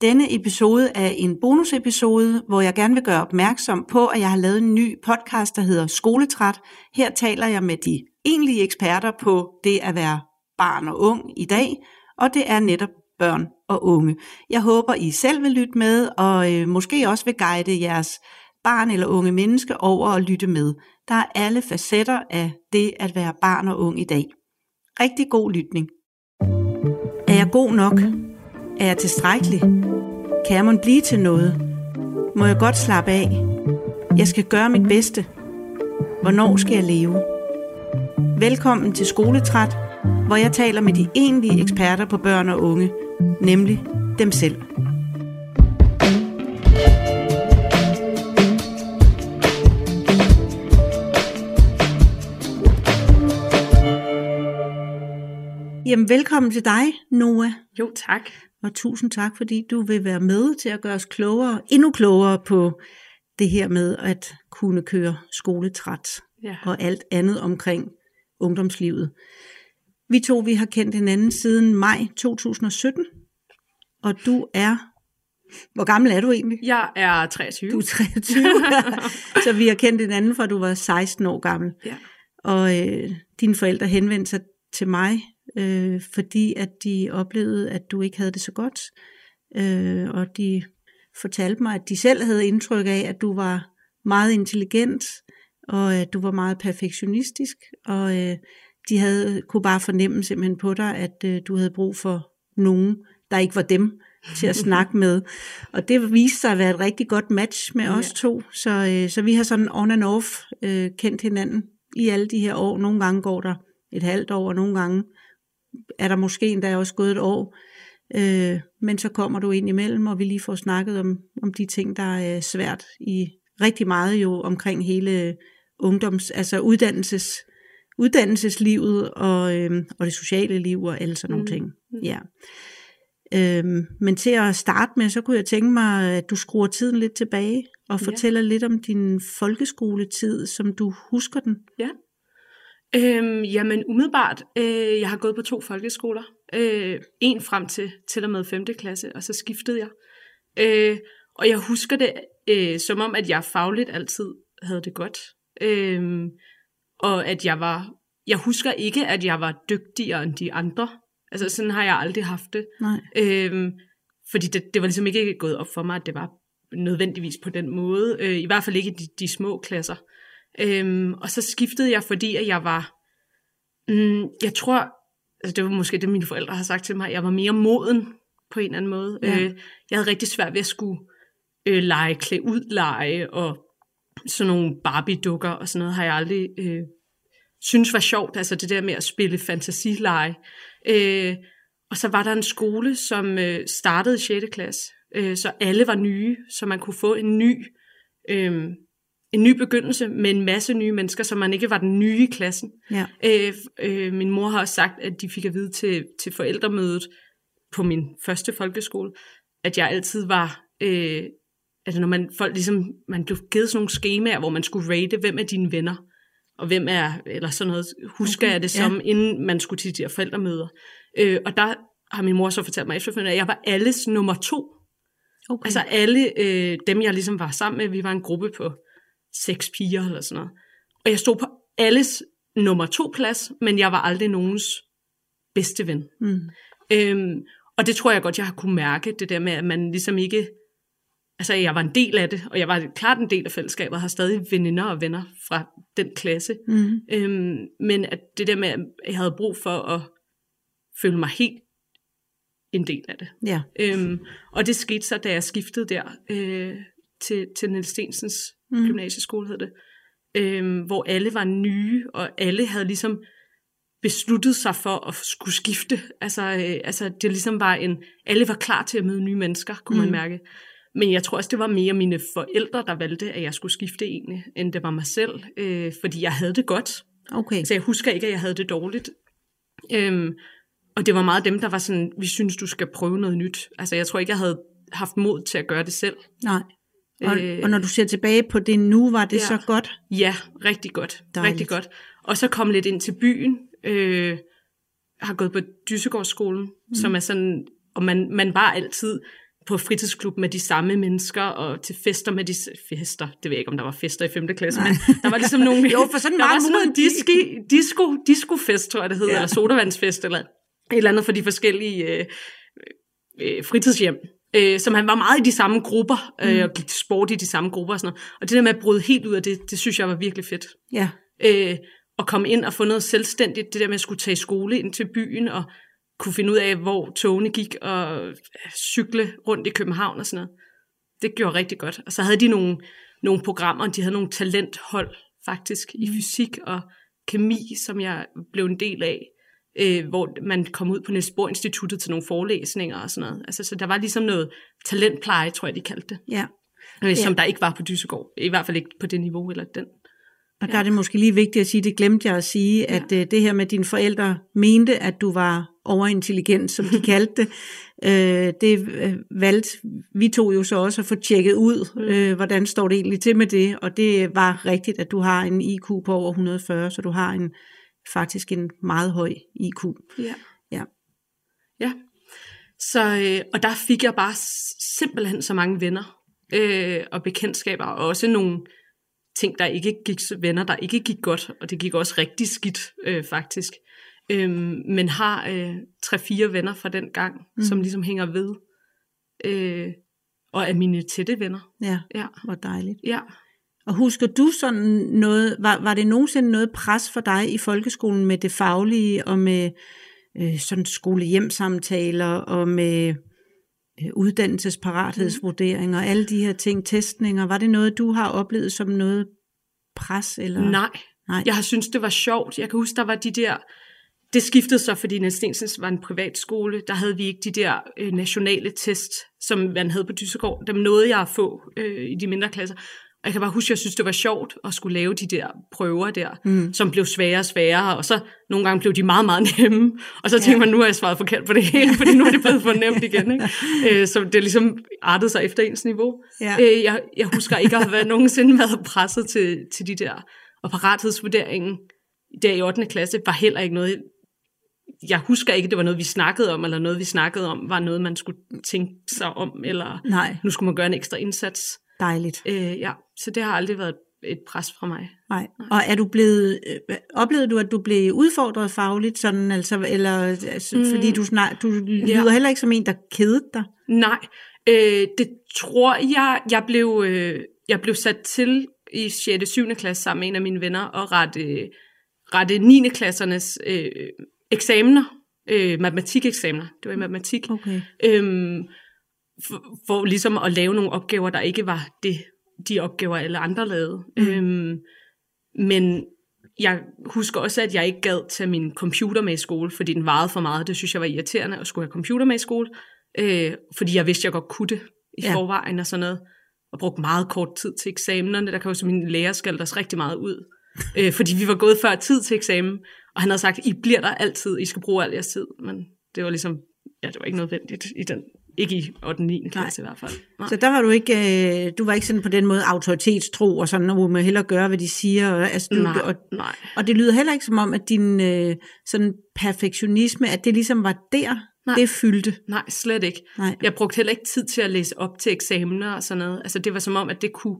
Denne episode er en bonusepisode, hvor jeg gerne vil gøre opmærksom på, at jeg har lavet en ny podcast, der hedder Skoletræt. Her taler jeg med de egentlige eksperter på det at være barn og ung i dag, og det er netop børn og unge. Jeg håber, I selv vil lytte med, og øh, måske også vil guide jeres barn eller unge menneske over at lytte med. Der er alle facetter af det at være barn og ung i dag. Rigtig god lytning. Er jeg god nok? Er jeg tilstrækkelig? Kan jeg må blive til noget? Må jeg godt slappe af? Jeg skal gøre mit bedste. Hvornår skal jeg leve? Velkommen til Skoletræt, hvor jeg taler med de egentlige eksperter på børn og unge, nemlig dem selv. Jamen, velkommen til dig, Noah. Jo, tak. Og tusind tak, fordi du vil være med til at gøre os klogere, endnu klogere på det her med at kunne køre skoletræt Ja. og alt andet omkring ungdomslivet. Vi to vi har kendt hinanden siden maj 2017, og du er... Hvor gammel er du egentlig? Jeg er 23. Du er 23, så vi har kendt hinanden fra du var 16 år gammel. Ja. Og øh, dine forældre henvendte sig til mig, øh, fordi at de oplevede, at du ikke havde det så godt. Øh, og de fortalte mig, at de selv havde indtryk af, at du var meget intelligent, og at du var meget perfektionistisk, og øh, de havde, kunne bare fornemme simpelthen på dig, at øh, du havde brug for nogen, der ikke var dem, til at snakke med. Og det viste sig at være et rigtig godt match med Ja. os to, så, øh, så vi har sådan on and off øh, kendt hinanden i alle de her år. Nogle gange går der et halvt år, og nogle gange er der måske endda også gået et år. Øh, men så kommer du ind imellem, og vi lige får snakket om, om de ting, der er svært i rigtig meget jo omkring hele ungdoms, altså uddannelses, uddannelseslivet og, øh, og det sociale liv og alle sådan nogle Mm. ting. Mm. Ja. Øhm, men til at starte med, så kunne jeg tænke mig, at du skruer tiden lidt tilbage og Ja. fortæller lidt om din folkeskoletid, som du husker den. Øhm, jamen umiddelbart, øh, jeg har gået på to folkeskoler. Øh, en frem til til og med 5. klasse, og så skiftede jeg. Øh, og jeg husker det øh, som om, at jeg fagligt altid havde det godt. Øh, og at jeg var... Jeg husker ikke, at jeg var dygtigere end de andre. Altså sådan har jeg aldrig haft det. Nej. Øhm, fordi det, det var ligesom ikke gået op for mig, at det var nødvendigvis på den måde. Øh, I hvert fald ikke i de, de små klasser. Øhm, og så skiftede jeg, fordi at jeg var, mm, jeg tror, altså det var måske det, mine forældre har sagt til mig, jeg var mere moden på en eller anden måde. Ja. Øh, jeg havde rigtig svært ved at skulle øh, lege klæde ud lege, og sådan nogle Barbie-dukker og sådan noget, har jeg aldrig øh, synes var sjovt, altså det der med at spille fantasileje. Øh, og så var der en skole, som øh, startede i 6. klasse, øh, så alle var nye, så man kunne få en ny, øh, en ny begyndelse med en masse nye mennesker, så man ikke var den nye i klassen. Ja. Øh, øh, min mor har også sagt, at de fik at vide til, til forældremødet på min første folkeskole, at jeg altid var, øh, altså når man, folk ligesom, man blev givet sådan nogle skemaer, hvor man skulle rate, hvem er dine venner, og hvem er, eller sådan noget, husker Okay, jeg det ja. som, inden man skulle til de her forældremøder. Øh, og der har min mor så fortalt mig efterfølgende, at jeg var alles nummer to. Okay. Altså alle øh, dem, jeg ligesom var sammen med, vi var en gruppe på seks piger eller sådan noget. Og jeg stod på alles nummer to plads, men jeg var aldrig nogens bedste ven. mm. Øhm, og det tror jeg godt, jeg har kunne mærke, det der med, at man ligesom ikke... Altså, jeg var en del af det, og jeg var klart en del af fællesskabet, og har stadig veninder og venner fra den klasse. Mm. Øhm, men at det der med, at jeg havde brug for at føle mig helt en del af det. Ja. Øhm, og det skete så, da jeg skiftede der øh, til, til Niels Stensens Mm. gymnasieskole, hed det. Øhm, hvor alle var nye, og alle havde ligesom besluttet sig for at skulle skifte. Altså, øh, altså det ligesom var en... Alle var klar til at møde nye mennesker, kunne. Mm. man mærke. Men jeg tror også, det var mere mine forældre, der valgte, at jeg skulle skifte egentlig, end det var mig selv. Øh, fordi jeg havde det godt. Okay. Så jeg husker ikke, at jeg havde det dårligt. Øhm, og det var meget dem, der var sådan, vi synes, du skal prøve noget nyt. Altså jeg tror ikke, jeg havde haft mod til at gøre det selv. Nej. Og, Øh. og når du ser tilbage på det nu, var det Ja. så godt? Ja, rigtig godt. Dejligt. Rigtig godt. Og så kom lidt ind til byen. Øh, har gået på Dysegårdsskolen, mm. som er sådan, og man, man var altid på fritidsklub med de samme mennesker, og til fester med de fester. Det ved jeg ikke, om der var fester i 5. klasse, Nej. men der var ligesom nogle... jo, for sådan der var sådan noget disco, disco, disco-fest, tror jeg det hed, ja. eller sodavandsfest, eller et eller andet for de forskellige øh, øh, fritidshjem. Øh, som han var meget i de samme grupper, øh, mm. og gik til sport i de samme grupper og sådan noget. Og det der med at bryde helt ud af det, det synes jeg var virkelig fedt. Ja. Øh, at komme ind og få noget selvstændigt, det der med at skulle tage skole ind til byen, og kunne finde ud af, hvor togene gik, og cykle rundt i København og sådan noget. Det gjorde rigtig godt. Og så havde de nogle, nogle programmer, de havde nogle talenthold faktisk i fysik og kemi, som jeg blev en del af, øh, hvor man kom ud på Niels Bohr Instituttet til nogle forelæsninger og sådan noget. Altså, så der var ligesom noget talentpleje, tror jeg, de kaldte det. Ja. Øh, som ja. der ikke var på Dysegård. I hvert fald ikke på det niveau eller den. Og der er det måske lige vigtigt at sige, det glemte jeg at sige, at ja. det her med dine forældre mente, at du var overintelligent, som de kaldte det, øh, det øh, valgte vi to jo så også at få tjekket ud, mm. øh, hvordan står det egentlig til med det, og det var rigtigt, at du har en IQ på over 140, så du har en faktisk en meget høj IQ. Ja. Ja. Ja. Så, øh, og der fik jeg bare simpelthen så mange venner øh, og bekendtskaber, og også nogle ting, der ikke gik, venner, der ikke gik godt, og det gik også rigtig skidt, øh, faktisk. Øhm, men har øh, tre-fire venner fra den gang, mm. som ligesom hænger ved, øh, og er mine tætte venner. Ja, ja. hvor dejligt. Ja. Og husker du sådan noget, var, var det nogensinde noget pres for dig i folkeskolen med det faglige, og med øh, sådan skolehjemsamtaler, og med øh, uddannelsesparathedsvurderinger, og alle de her ting, testninger, var det noget, du har oplevet som noget pres? Eller? Nej. Nej, jeg har syntes, det var sjovt. Jeg kan huske, der var de der, det skiftede så, fordi Niels Stensens var en privat skole, der havde vi ikke de der øh, nationale test, som man havde på Dysegård. Dem nåede jeg at få øh, i de mindre klasser. Jeg kan bare huske, at jeg synes, det var sjovt at skulle lave de der prøver der, mm. som blev sværere og sværere, og så nogle gange blev de meget, meget nemme. Og så tænkte ja. man, nu har jeg svaret forkert på det hele, fordi nu er det blevet for nemt igen. Ikke? Øh, så det ligesom artede sig efter ens niveau. Ja. Øh, jeg, jeg husker ikke at have været nogensinde været presset til, til de der. Og parathedsvurderingen der i 8. klasse var heller ikke noget, jeg husker ikke, det var noget, vi snakkede om, eller noget, vi snakkede om, var noget, man skulle tænke sig om, eller Nej. nu skulle man gøre en ekstra indsats. Dejligt. Øh, ja, så det har aldrig været et pres fra mig. Nej. Og er du blevet, øh, oplevede du, at du blev udfordret fagligt, sådan, altså, eller, altså, mm. fordi du, snak, du lyder ja. heller ikke som en, der kedede dig? Nej, øh, det tror jeg, jeg blev, øh, jeg blev sat til i 6. og 7. klasse sammen med en af mine venner og rette, rette 9. klassernes øh, eksamener, øh, matematikeksamener. Det var i matematik. Okay. Øhm, for, for ligesom at lave nogle opgaver, der ikke var det, de opgaver, alle andre lavede. Mm. Øhm, men jeg husker også, at jeg ikke gad tage min computer med i skole, fordi den varede for meget. Det synes jeg var irriterende at skulle have computer med i skole, øh, fordi jeg vidste, at jeg godt kunne det i ja. forvejen og sådan noget. Og brugte meget kort tid til eksamenerne. Der kan jo så min lærer skaldte os rigtig meget ud, øh, fordi vi var gået før tid til eksamen. Og han havde sagt, I bliver der altid, I skal bruge al jeres tid. Men det var ligesom, ja, det var ikke nødvendigt i den ikke i 8. og 9. klasse Nej. i hvert fald. Nej. Så der var du ikke, øh, du var ikke sådan på den måde autoritetstro, og sådan, hvor man hellere gøre, hvad de siger. Og, altså, du, nej, og, nej. og det lyder heller ikke som om, at din øh, sådan perfektionisme, at det ligesom var der, nej. det fyldte. Nej, slet ikke. Nej. Jeg brugte heller ikke tid til at læse op til eksamener og sådan noget. Altså det var som om, at det kunne,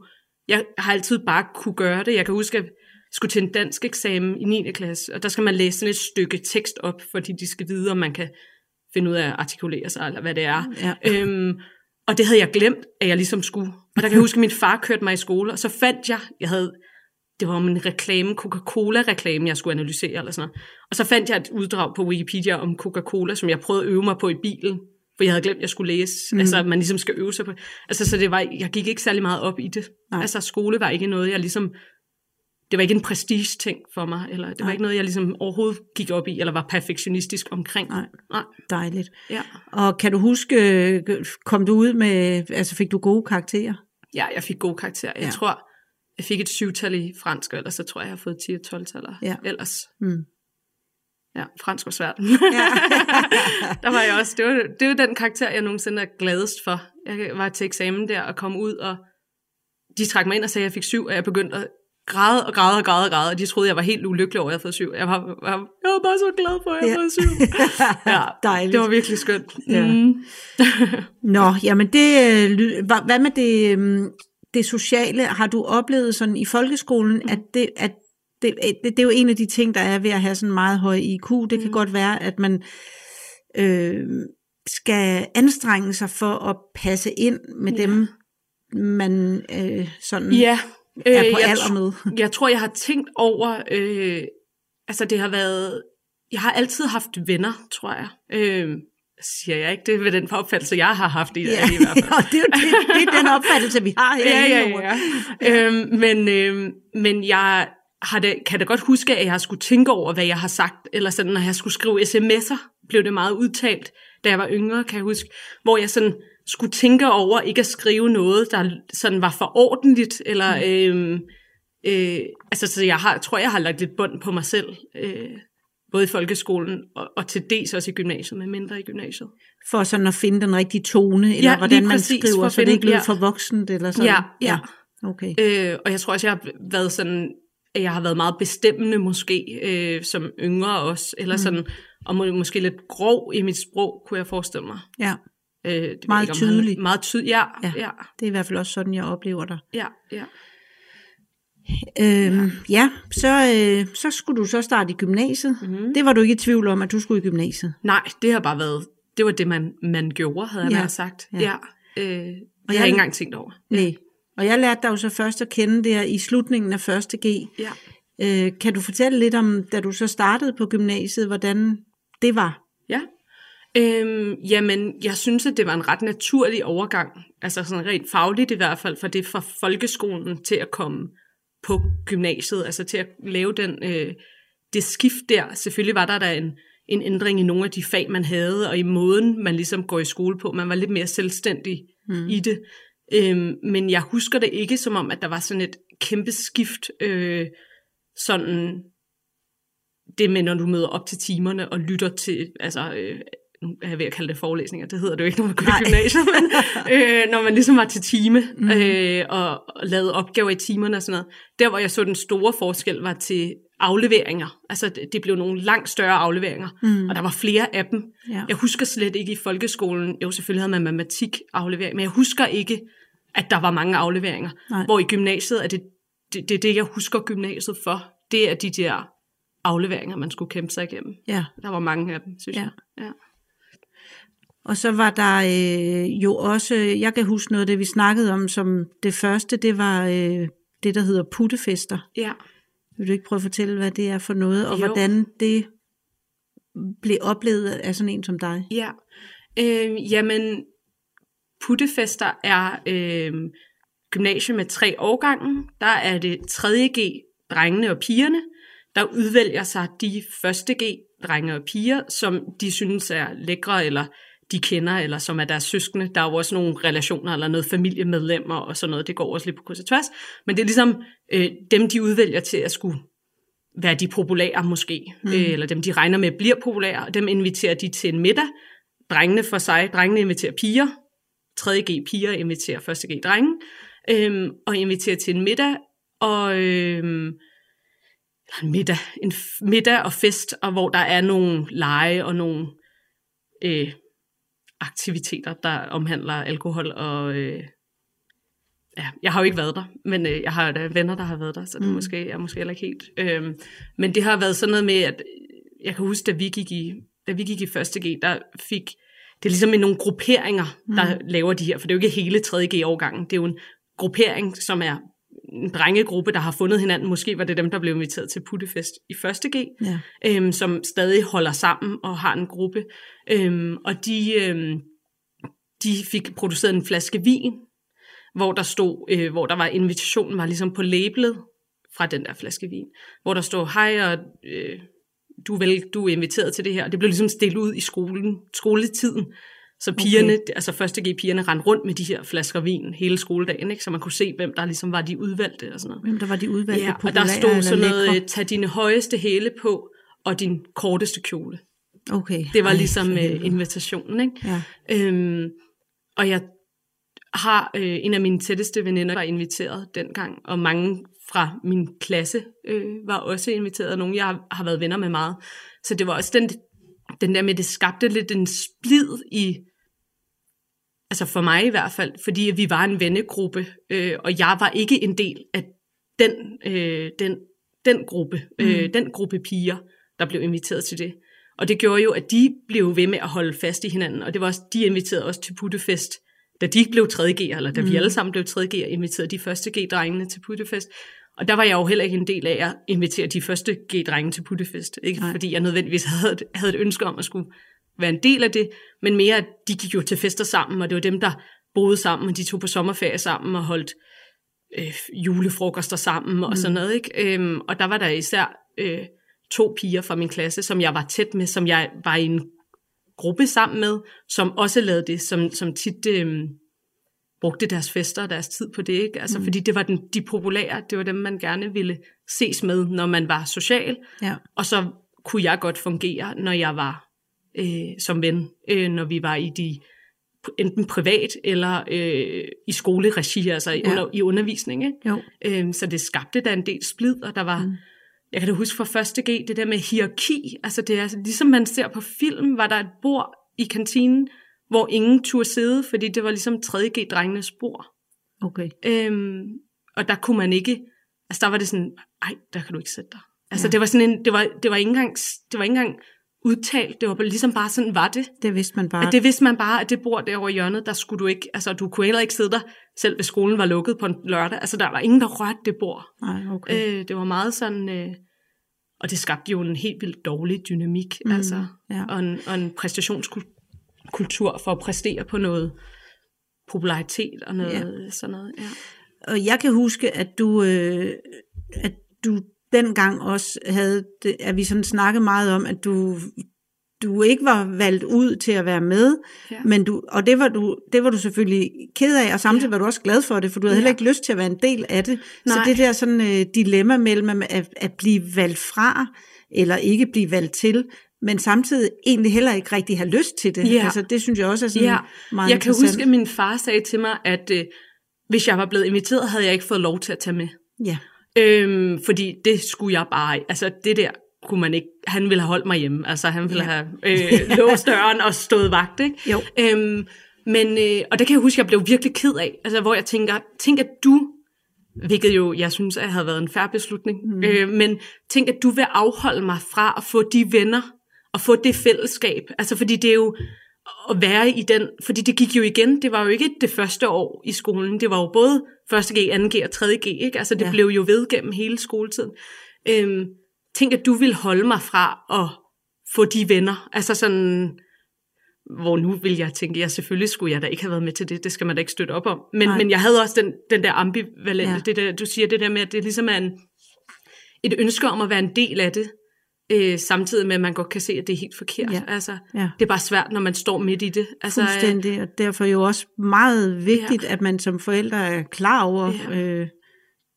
jeg har altid bare kunne gøre det. Jeg kan huske, at skulle til en dansk eksamen i 9. klasse, og der skal man læse sådan et stykke tekst op, fordi de skal vide, om man kan finde ud af at artikulere sig, eller hvad det er. Ja. Øhm, og det havde jeg glemt, at jeg ligesom skulle. Og der kan jeg huske, at min far kørte mig i skole, og så fandt jeg, jeg havde, det var om en reklame, Coca-Cola-reklame, jeg skulle analysere, eller sådan noget. Og så fandt jeg et uddrag på Wikipedia om Coca-Cola, som jeg prøvede at øve mig på i bilen, for jeg havde glemt, at jeg skulle læse. Mm. Altså, man ligesom skal øve sig på. Altså, så det var, jeg gik ikke særlig meget op i det. Nej. Altså, skole var ikke noget, jeg ligesom det var ikke en prestige-ting for mig, eller det var Nej. ikke noget, jeg ligesom overhovedet gik op i, eller var perfektionistisk omkring. Nej. Nej. Dejligt. Ja. Og kan du huske, kom du ud med, altså fik du gode karakterer? ja, jeg fik gode karakterer. Jeg Ja. tror, jeg fik et syvtal i fransk, og ellers så tror jeg, jeg har fået 10 og 12 taller Ja. ellers. Mm. Ja, fransk var svært. Ja. der var jeg også, det var, det var den karakter, jeg nogensinde er gladest for. Jeg var til eksamen der og kom ud, og de trak mig ind og sagde, at jeg fik syv, og jeg begyndte at græd og græd og græd og græd, og de troede, jeg var helt ulykkelig over, at jeg havde fået syv. Jeg var, jeg var, jeg var bare så glad for, at jeg havde fået syv. Ja, Dejligt. det var virkelig skønt. Ja. Mm. Nå, jamen det, øh, hvad med det, øhm, det sociale? Har du oplevet sådan i folkeskolen, at det, at det, det, det er jo en af de ting, der er ved at have sådan meget høj IQ. Det kan Mm. godt være, at man øh, skal anstrenge sig for at passe ind med Ja. dem, man øh, sådan Ja, er øh, på jeg, alder med. jeg tror, jeg har tænkt over, øh, altså det har været, jeg har altid haft venner, tror jeg. Øh, siger jeg ikke, det er ved den opfattelse, jeg har haft i, Ja, ja. i hvert fald. og det, er det, det er den opfattelse, vi har her. ja, ja, ja. Øhm, men, øhm, men jeg har da, kan da godt huske, at jeg har skulle tænke over, hvad jeg har sagt, eller sådan, når jeg skulle skrive sms'er, blev det meget udtalt, da jeg var yngre, kan jeg huske, hvor jeg sådan skulle tænke over ikke at skrive noget, der sådan var for ordentligt, eller øhm, øh, altså, så jeg har, tror, jeg har lagt lidt bånd på mig selv, øh, både i folkeskolen og, og til dels også i gymnasiet, men mindre i gymnasiet. For sådan at finde den rigtige tone, eller Ja, hvordan man skriver, så det ikke lyder ja. for voksent, eller sådan. Ja, ja. Okay. Øh, og jeg tror også, jeg har været sådan, at jeg har været meget bestemmende måske, øh, som yngre også, eller Mm. sådan, og må, måske lidt grov i mit sprog, kunne jeg forestille mig. Ja, Øh, jeg Meget ikke, tydelig. Meget tydelig, ja, Ja. ja, ja, det er i hvert fald også sådan, jeg oplever dig. ja, ja. Øhm, ja, så, øh, så skulle du så starte i gymnasiet. Mm. Det var du ikke i tvivl om, at du skulle i gymnasiet. Nej, det har bare været, det var det, man, man gjorde, havde jeg Ja, ja. sagt. ja. Ja. ja. Øh, og jeg- jeg har ikke engang tænkt over. Nej. Og jeg lærte dig jo så først at kende der i slutningen af 1. G. Ja. Øh, kan du fortælle lidt om, da du så startede på gymnasiet, hvordan det var? Ja. Øhm, jamen, jeg synes, at det var en ret naturlig overgang, altså sådan rent fagligt i hvert fald, for det fra folkeskolen til at komme på gymnasiet, altså til at lave den, øh, det skift der. Selvfølgelig var der da en, en ændring i nogle af de fag, man havde, og i måden, man ligesom går i skole på. Man var lidt mere selvstændig mm. i det. Øhm, men jeg husker det ikke som om, at der var sådan et kæmpe skift, øh, sådan det med, når du møder op til timerne og lytter til, altså, øh, nu er jeg ved at kalde det forelæsninger, det hedder det jo ikke, når man går i gymnasiet, men øh, når man ligesom var til time mm. øh, og, og lavede opgaver i timerne og sådan noget. Der, hvor jeg så den store forskel, var til afleveringer. Altså, det, det blev nogle langt større afleveringer, mm. og der var flere af dem. Ja. Jeg husker slet ikke i folkeskolen, jo selvfølgelig havde man matematik aflevering, men jeg husker ikke, at der var mange afleveringer. Nej. Hvor i gymnasiet er det, det, det, er det, jeg husker gymnasiet for. Det er de der afleveringer, man skulle kæmpe sig igennem. Ja. Der var mange af dem, synes Ja. jeg. Ja. Og så var der øh, jo også, jeg kan huske noget af det, vi snakkede om som det første, det var øh, det, der hedder puttefester. ja. Vil du ikke prøve at fortælle, hvad det er for noget, og Jo. hvordan det blev oplevet af sådan en som dig? Ja, øh, jamen puttefester er øh, gymnasium med tre årgange. Der er det 3.G, drengene og pigerne, der udvælger sig de første G, drenge og piger, som de synes er lækre, eller de kender, eller som er deres søskende. Der er jo også nogle relationer, eller noget familiemedlemmer, og sådan noget. Det går også lidt på kryds og tværs. Men det er ligesom øh, dem, de udvælger til at skulle være de populære måske, mm. øh, eller dem, de regner med bliver populære, og dem inviterer de til en middag. Drengene for sig, drengene inviterer piger, 3.G piger inviterer 1.G drenge, øhm, og inviterer til en middag, og øhm, eller en middag, en middag og fest, og hvor der er nogle lege og nogle øh, aktiviteter, der omhandler alkohol og øh, ja, jeg har jo ikke været der, men øh, jeg har da venner, der har været der, så det Mm. måske, jeg er måske heller ikke helt. Øhm, men det har været sådan noget med, at jeg kan huske, da vi gik i, da vi gik i 1.G, der fik, det er ligesom i nogle grupperinger, der mm. laver de her, for det er jo ikke hele 3.G-årgangen, det er jo en gruppering, som er en drengegruppe, der har fundet hinanden. Måske var det dem, der blev inviteret til puttefest i 1.G, Ja. øhm, som stadig holder sammen og har en gruppe. Øhm, og de, øhm, de fik produceret en flaske vin, hvor der stod, øh, hvor der var invitationen var ligesom på labelet fra den der flaske vin, hvor der stod, hej, og øh, du, vel, du er inviteret til det her. Det blev ligesom stillet ud i skolen, skoletiden, så pigerne, okay. altså første G-pigerne rendte rundt med de her flasker vin hele skoledagen, ikke? så man kunne se, hvem der ligesom var de udvalgte og sådan noget. Hvem der var de udvalgte Ja, og der stod sådan noget, lækre? tag dine højeste hæle på, og din korteste kjole. Okay. Det var Ej, ligesom øh, invitationen, ikke? Ja. Øhm, og jeg har øh, en af mine tætteste veninder, der var inviteret dengang, og mange fra min klasse øh, var også inviteret, og nogen jeg har, har været venner med meget. Så det var også den, den der med, det skabte lidt en splid i, altså for mig i hvert fald, fordi vi var en vennegruppe, øh, og jeg var ikke en del af den, øh, den, den gruppe, øh, Mm. den gruppe piger, der blev inviteret til det. Og det gjorde jo, at de blev ved med at holde fast i hinanden, og det var også, de inviterede os til puttefest, da de blev 3G'er, eller da mm. vi alle sammen blev 3G'er, inviterede de første G-drengene til puttefest. Og der var jeg jo heller ikke en del af at invitere de første G-drenge til puttefest. Ikke Nej. fordi jeg nødvendigvis havde, et- havde et ønske om at skulle være en del af det, men mere, at de gik jo til fester sammen, og det var dem, der boede sammen, og de tog på sommerferie sammen og holdt øh, julefrokoster sammen og Mm. sådan noget. Ikke? Øhm, og der var der især øh, to piger fra min klasse, som jeg var tæt med, som jeg var i en gruppe sammen med, som også lavede det, som, som tit øh, brugte deres fester og deres tid på det. Ikke? Altså, Mm. Fordi det var den, de populære, det var dem, man gerne ville ses med, når man var social. Ja. Og så kunne jeg godt fungere, når jeg var øh, som ven, øh, når vi var i de enten privat eller øh, i skoleregi, altså i, Ja. under, i undervisning. Ikke? Jo. Øhm, så det skabte da en del splid, og der var, Mm. jeg kan da huske fra første G, det der med hierarki, altså det er ligesom man ser på film, var der et bord i kantinen, hvor ingen turde sidde, fordi det var ligesom 3G-drengenes bord. Okay. Øhm, og der kunne man ikke, altså der var det sådan, ej, der kan du ikke sætte dig. Altså Ja. det var sådan en, det var, det var ikke engang, det var ikke engang udtalt, det var ligesom bare sådan var det. Det vidste man bare. At det vidste man bare, at det bord derovre i hjørnet, der skulle du ikke, altså du kunne heller ikke sidde der, selv hvis skolen var lukket på en lørdag. Altså der var ingen, der rørte det bord. Nej, okay. Øh, det var meget sådan, øh, og det skabte jo en helt vildt dårlig dynamik, mm, altså, ja. og en, og en præstationskultur for at præstere på noget popularitet og noget ja. sådan noget. Ja. Og jeg kan huske, at du, øh, at du dengang også havde, det, at vi sådan snakkede meget om, at du, du ikke var valgt ud til at være med, Ja. men du, og det var, du, det var du selvfølgelig ked af, og samtidig Ja. var du også glad for det, for du havde Ja. heller ikke lyst til at være en del af det. Så Nej. det der sådan øh, dilemma mellem at, at blive valgt fra, eller ikke blive valgt til, men samtidig egentlig heller ikke rigtig have lyst til det. Ja. Altså, det synes jeg også er sådan Ja. meget Jeg kan huske, at min far sagde til mig, at øh, hvis jeg var blevet inviteret, havde jeg ikke fået lov til at tage med. Ja. Øhm, fordi det skulle jeg bare, altså det der kunne man ikke, han ville have holdt mig hjemme, altså han ville Ja. have øh, låst døren og stået vagt, ikke? Jo. Øhm, men, øh, og det kan jeg huske, jeg blev virkelig ked af, altså hvor jeg tænker, tænk at du, hvilket jo jeg synes, at havde været en færre beslutning, mm. øh, men tænk at du vil afholde mig fra at få de venner, og få det fællesskab, altså fordi det er jo, at være i den, fordi det gik jo igen, det var jo ikke det første år i skolen, det var jo både første G, 2G og 3G, ikke? Altså det Ja. blev jo ved gennem hele skoletiden. Øhm, tænk, at du vil holde mig fra at få de venner, altså sådan, hvor nu vil jeg tænke, ja selvfølgelig skulle jeg da ikke have været med til det, det skal man da ikke støtte op om, men, Nej. men jeg havde også den, den der ambivalente, ja. det der, du siger det der med, at det ligesom er en, et ønske om at være en del af det, øh, samtidig med, at man godt kan se, at det er helt forkert. Ja. Altså, Ja. det er bare svært, når man står midt i det. Altså, øh, Fuldstændig, og derfor jo også meget vigtigt, ja. at man som forældre er klar over, ja. Øh,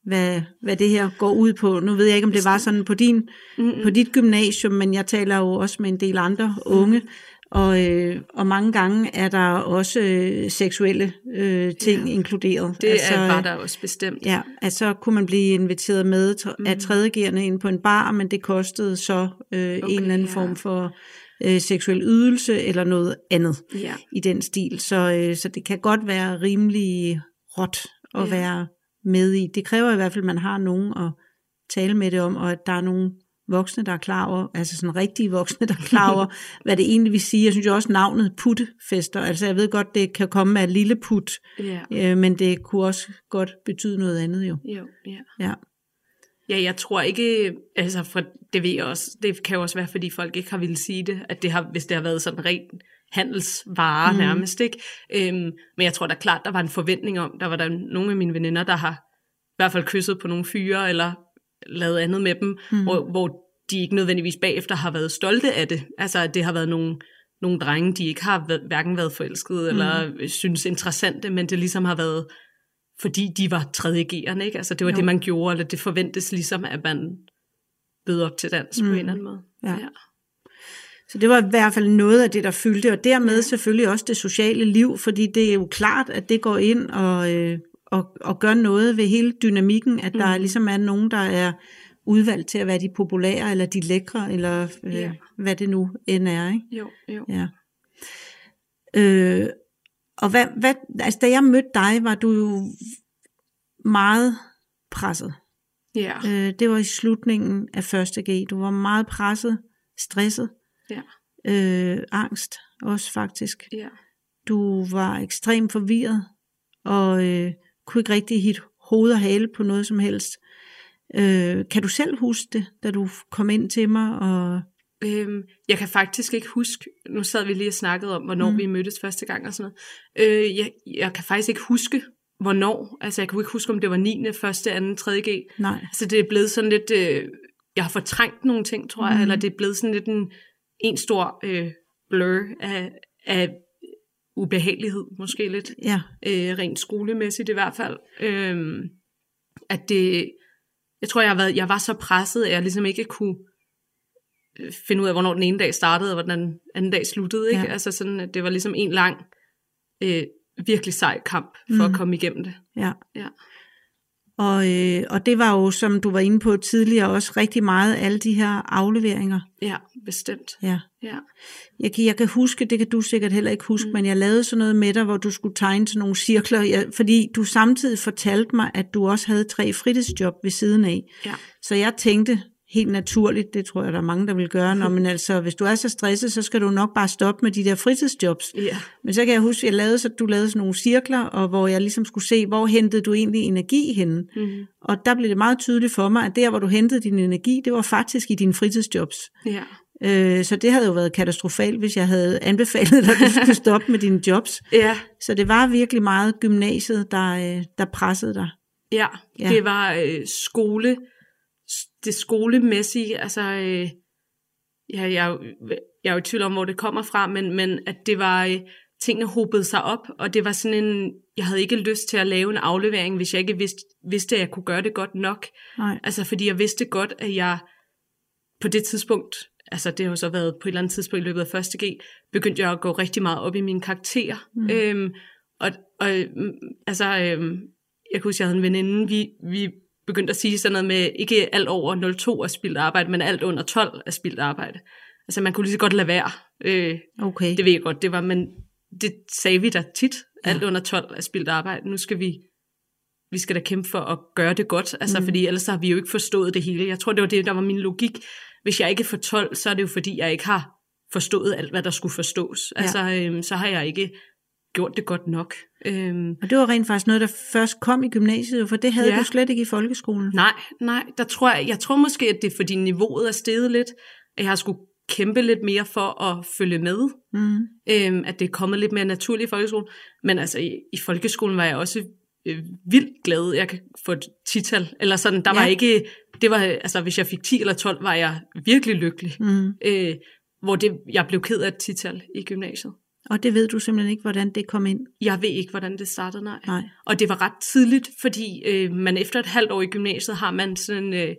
hvad, hvad det her går ud på. Nu ved jeg ikke, om det var sådan på, din, mm, på dit gymnasium, men jeg taler jo også med en del andre unge, og, øh, og mange gange er der også øh, seksuelle øh, ting ja. Inkluderet. det altså, er, var øh, der også bestemt. Ja, at så kunne man blive inviteret med af Mhm. tredjegerne ind på en bar, men det kostede så øh, okay, en eller anden ja. form for øh, seksuel ydelse eller noget andet Ja. i den stil. Så, øh, så det kan godt være rimelig råt at ja. Være med i. Det kræver i hvert fald, at man har nogen at tale med det om, og at der er nogle voksne, der er klar over, altså sådan rigtige voksne, der er klar over, hvad det egentlig vil sige. Jeg synes jo også navnet puttefester, altså jeg ved godt, det kan komme af lille put, Ja. øh, men det kunne også godt betyde noget andet jo. Jo, ja. Ja. Ja, jeg tror ikke, altså for det ved jeg også, det kan jo også være, fordi folk ikke har ville sige det, at det har, hvis det har været sådan rent handelsvare Mm. nærmest, ikke? Øhm, men jeg tror da klart, der var en forventning om, der var der nogle af mine veninder, der har i hvert fald kysset på nogle fyre, eller lavet andet med dem, Mm. mm. hvor, hvor de ikke nødvendigvis bagefter har været stolte af det. Altså, at det har været nogle, nogle drenge, de ikke har været, hverken været forelskede, mm. eller synes interessante, men det ligesom har været fordi de var tredje G'erne, ikke? Altså det var Jo. det, man gjorde, eller det forventes ligesom, at man bød op til dans mm. på Mm. en eller anden måde. Ja. Så det var i hvert fald noget af det, der fyldte, og dermed ja. selvfølgelig også det sociale liv, fordi det er jo klart, at det går ind og, øh, og, og gør noget ved hele dynamikken, at der Mhm. ligesom er nogen, der er udvalgt til at være de populære, eller de lækre, eller øh, Ja. hvad det nu end er. Ikke? Jo, jo. Ja. Øh, og hvad, hvad, altså, da jeg mødte dig, var du jo meget presset. Ja, Øh, det var i slutningen af første G. Du var meget presset, stresset, ja, øh, angst også faktisk. ja. Du var ekstremt forvirret, og øh, kunne ikke rigtig hit hoved og hale på noget som helst. Øh, kan du selv huske det, da du kom ind til mig? Og, Øhm, jeg kan faktisk ikke huske, nu sad vi lige og snakkede om, hvornår Mm. vi mødtes første gang og sådan noget. Øh, jeg, jeg kan faktisk ikke huske, hvornår. Altså, jeg kan ikke huske, om det var 9., 1., 2., 3. G. nej, Altså, det er blevet sådan lidt... Øh, jeg har fortrængt nogle ting, tror jeg, mm. eller det er blevet sådan lidt en, en stor øh, blur af, af ubehagelighed, måske lidt ja, øh, rent skolemæssigt i hvert fald. Øh, at det, jeg tror, jeg, har været, jeg var så presset, at jeg ligesom ikke kunne øh, finde ud af, hvornår den ene dag startede, og hvordan den anden dag sluttede. Ikke? Ja. Ja. Altså sådan, at det var ligesom en lang, øh, virkelig sej kamp for Mm. at komme igennem det. ja. Ja. Og, øh, og det var jo, som du var inde på tidligere, også rigtig meget alle de her afleveringer. Ja, bestemt. Ja. Ja. Jeg kan, jeg kan huske, det kan du sikkert heller ikke huske, mm. men jeg lavede sådan noget med dig, hvor du skulle tegne sådan nogle cirkler, jeg, fordi du samtidig fortalte mig, at du også havde tre fritidsjob ved siden af. Ja. Så jeg tænkte helt naturligt, det tror jeg, der er mange, der vil gøre, når, men altså, hvis du er så stresset, så skal du nok bare stoppe med de der fritidsjobs. Ja. Men så kan jeg huske, at jeg lavede, så du lavede sådan nogle cirkler, og hvor jeg ligesom skulle se, hvor hentede du egentlig energi henne. Mm. Og der blev det meget tydeligt for mig, at der, hvor du hentede din energi, det var faktisk i dine fritidsjobs. Ja. Øh, så det havde jo været katastrofalt, hvis jeg havde anbefalet dig, at du skulle stoppe med dine jobs. Ja. Så det var virkelig meget gymnasiet, der, øh, der pressede dig. Ja, Ja. ja. det var øh, skole, det skolemæssige, altså, øh, ja, jeg, jeg er jo i tvivl om, hvor det kommer fra, men, men at det var, øh, tingene hobede sig op, og det var sådan en, jeg havde ikke lyst til at lave en aflevering, hvis jeg ikke vidste, vidste at jeg kunne gøre det godt nok. Nej. Altså, fordi jeg vidste godt, at jeg på det tidspunkt, altså det har jo så været på et eller andet tidspunkt i løbet af første G, begyndte jeg at gå rigtig meget op i mine karakterer. Mm. Mm. Øhm, og, og øhm, altså, øhm, jeg kunne huske, jeg havde en veninde, vi, vi begyndte at sige sådan noget med, ikke alt over 02 er spildt arbejde, men alt under 12 er spildt arbejde. Altså man kunne lige så godt lade være. Øh, Okay. det ved jeg godt, det var, men det sagde vi da tit. Ja. Alt under 12 er spildt arbejde. Nu skal vi, vi skal da kæmpe for at gøre det godt, altså Mm. fordi ellers har vi jo ikke forstået det hele. Jeg tror, det var det, der var min logik. Hvis jeg ikke får 12, så er det jo fordi, jeg ikke har forstået alt, hvad der skulle forstås. Ja. Altså, øhm, så har jeg ikke gjort det godt nok. Øhm, Og det var rent faktisk noget, der først kom i gymnasiet, for det havde ja. Du slet ikke i folkeskolen. Nej, nej, der tror jeg, jeg tror måske, at det er fordi niveauet er steget lidt, at jeg har skulle kæmpe lidt mere for at følge med, Mm. øhm, at det er kommet lidt mere naturligt i folkeskolen. Men altså i, i folkeskolen var jeg også øh, vildt glad, jeg kan få et tital, eller sådan, der ja. var ikke, det var, altså hvis jeg fik 10 eller 12, var jeg virkelig lykkelig. Mm. Øh, hvor det, jeg blev ked af et tital i gymnasiet. Og det ved du simpelthen ikke, hvordan det kom ind. Jeg ved ikke, hvordan det startede, nej. Nej. Og det var ret tidligt, fordi øh, man efter et halvt år i gymnasiet har man sådan en øh,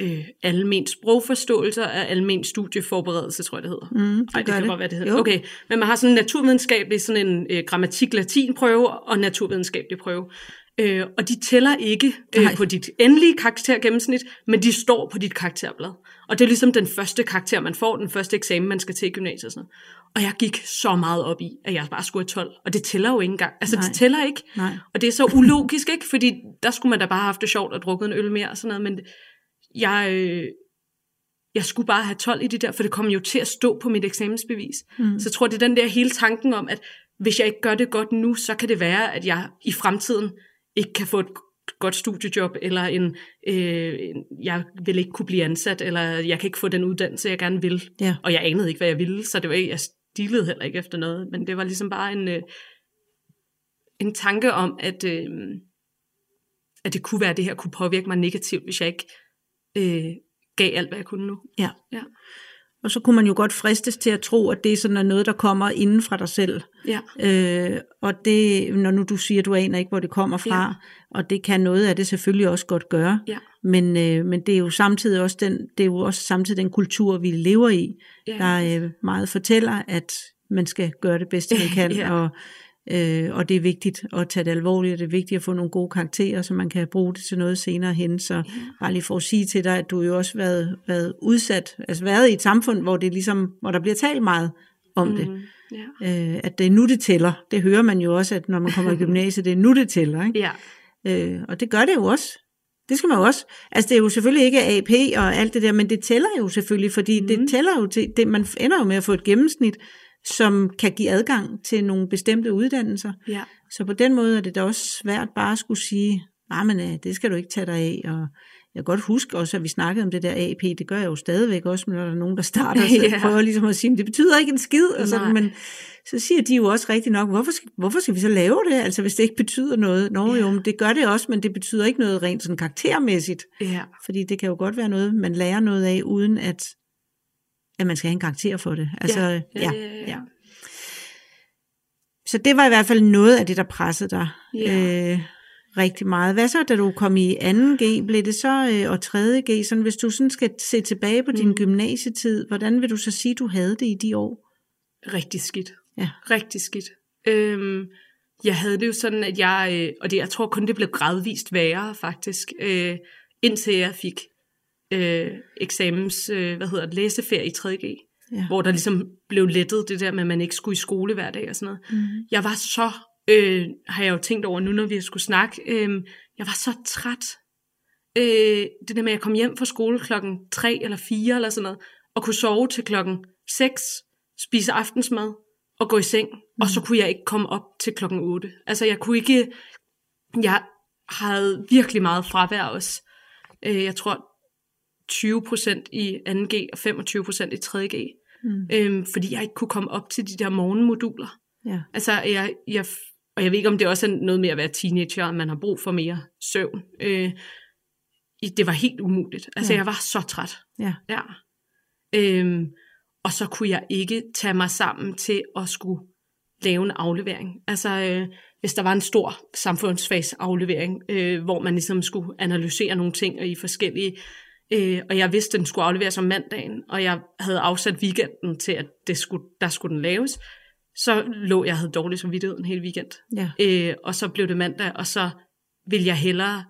øh, almen sprogforståelse og almen studieforberedelse, tror jeg det hedder. Mm, det Nej, det kan det. godt være, det hedder. Jo. Okay, men man har sådan en naturvidenskabelig, sådan en øh, grammatik-latin-prøve og naturvidenskabelig prøve. Øh, og de tæller ikke Nej. øh, på dit endelige karaktergennemsnit, men de står på dit karakterblad. Og det er ligesom den første karakter, man får, den første eksamen, man skal til i gymnasiet. Og, sådan noget. og jeg gik så meget op i, at jeg bare skulle have 12. Og det tæller jo ikke engang. Altså, Nej. det tæller ikke. Nej. Og det er så ulogisk, ikke? Fordi der skulle man da bare have haft det sjovt og drukket en øl mere og sådan noget. Men jeg, øh, jeg skulle bare have 12 i det der, for det kom jo til at stå på mit eksamensbevis. Mm. Så jeg tror, det er den der hele tanken om, at hvis jeg ikke gør det godt nu, så kan det være, at jeg i fremtiden ikke kan få et godt studiejob, eller en, øh, jeg vil ikke kunne blive ansat, eller jeg kan ikke få den uddannelse, jeg gerne vil. Ja. Og jeg anede ikke, hvad jeg ville, så det var ikke, jeg stilede heller ikke efter noget, men det var ligesom bare en, øh, en tanke om, at, øh, at det kunne være, at det her kunne påvirke mig negativt, hvis jeg ikke øh, gav alt, hvad jeg kunne nu. Ja. Ja. Og så kunne man jo godt fristes til at tro, at det er sådan noget, der kommer inden fra dig selv. Ja. Øh, og det, når nu du siger, at du aner ikke, hvor det kommer fra, ja. og det kan noget af det selvfølgelig også godt gøre. Ja. Men, øh, men det er jo samtidig også den, det er jo også samtidig den kultur, vi lever i, Ja. der øh, meget fortæller, at man skal gøre det bedste, man kan, Ja. og Øh, og det er vigtigt at tage det alvorligt, og det er vigtigt at få nogle gode karakterer, så man kan bruge det til noget senere hen. Så bare lige for at sige til dig, at du jo også har været, været udsat, altså været i et samfund, hvor, det ligesom, hvor der bliver talt meget om mm. det. Ja. Øh, at det er nu, det tæller. Det hører man jo også, at når man kommer i gymnasiet, det er nu, det tæller. Ikke? ja. Øh, og det gør det jo også. Det skal man jo også. Altså det er jo selvfølgelig ikke AP og alt det der, men det tæller jo selvfølgelig, fordi mm. det tæller jo til, det, man ender jo med at få et gennemsnit, som kan give adgang til nogle bestemte uddannelser. Ja. Så på den måde er det da også svært bare at skulle sige, nej, men øh, det skal du ikke tage dig af. Og jeg kan godt huske også, at vi snakkede om det der AP, det gør jeg jo stadigvæk også, når der er nogen, der starter, så Ja. prøver ligesom at sige, "Men det betyder ikke en skid, og sådan, Nej. men så siger de jo også rigtigt nok, hvorfor skal, hvorfor skal vi så lave det, altså hvis det ikke betyder noget? Nå jo, men det gør det også, men det betyder ikke noget rent sådan karaktermæssigt, Ja. fordi det kan jo godt være noget, man lærer noget af, uden at, at man skal have en karakter for det. Altså, ja, ja, ja, ja. Så det var i hvert fald noget af det, der pressede dig Ja. øh, rigtig meget. Hvad så, da du kom i 2G? Blev det så, øh, og 3G? Sådan, hvis du sådan skal se tilbage på din Mm. gymnasietid, hvordan vil du så sige, du havde det i de år? Rigtig skidt. Ja. Rigtig skidt. Øhm, jeg havde det jo sådan, at jeg, øh, og det, jeg tror kun, det blev gradvist værre faktisk, øh, indtil jeg fik øh, eksamens, øh, hvad hedder det, læseferie i 3G, Ja. hvor der ligesom blev lettet det der med, at man ikke skulle i skole hver dag og sådan noget. Mm. Jeg var så, øh, har jeg jo tænkt over nu, når vi skulle snakke, øh, jeg var så træt. Øh, det der med, at jeg kom hjem fra skole klokken 3 eller 4 eller sådan noget, og kunne sove til klokken 6, spise aftensmad og gå i seng, mm. og så kunne jeg ikke komme op til klokken 8. Altså jeg kunne ikke, jeg havde virkelig meget fravær også. Øh, jeg tror 20% i 2G og 25% i 3G. Mm. Øhm, fordi jeg ikke kunne komme op til de der morgenmoduler. Ja. Altså, jeg, jeg, og jeg ved ikke, om det også er noget med at være teenager, og man har brug for mere søvn. Øh, det var helt umuligt. Altså, Ja. jeg var så træt. Ja. ja. Øhm, og så kunne jeg ikke tage mig sammen til at skulle lave en aflevering. Altså, øh, hvis der var en stor samfundsfagsaflevering, øh, hvor man ligesom skulle analysere nogle ting og i forskellige Øh, og jeg vidste, at den skulle afleveres om mandagen, og jeg havde afsat weekenden til, at det skulle, der skulle den laves. Så lå jeg havde dårlig samvittighed en hel weekend. Ja. Øh, og så blev det mandag, og så ville jeg hellere,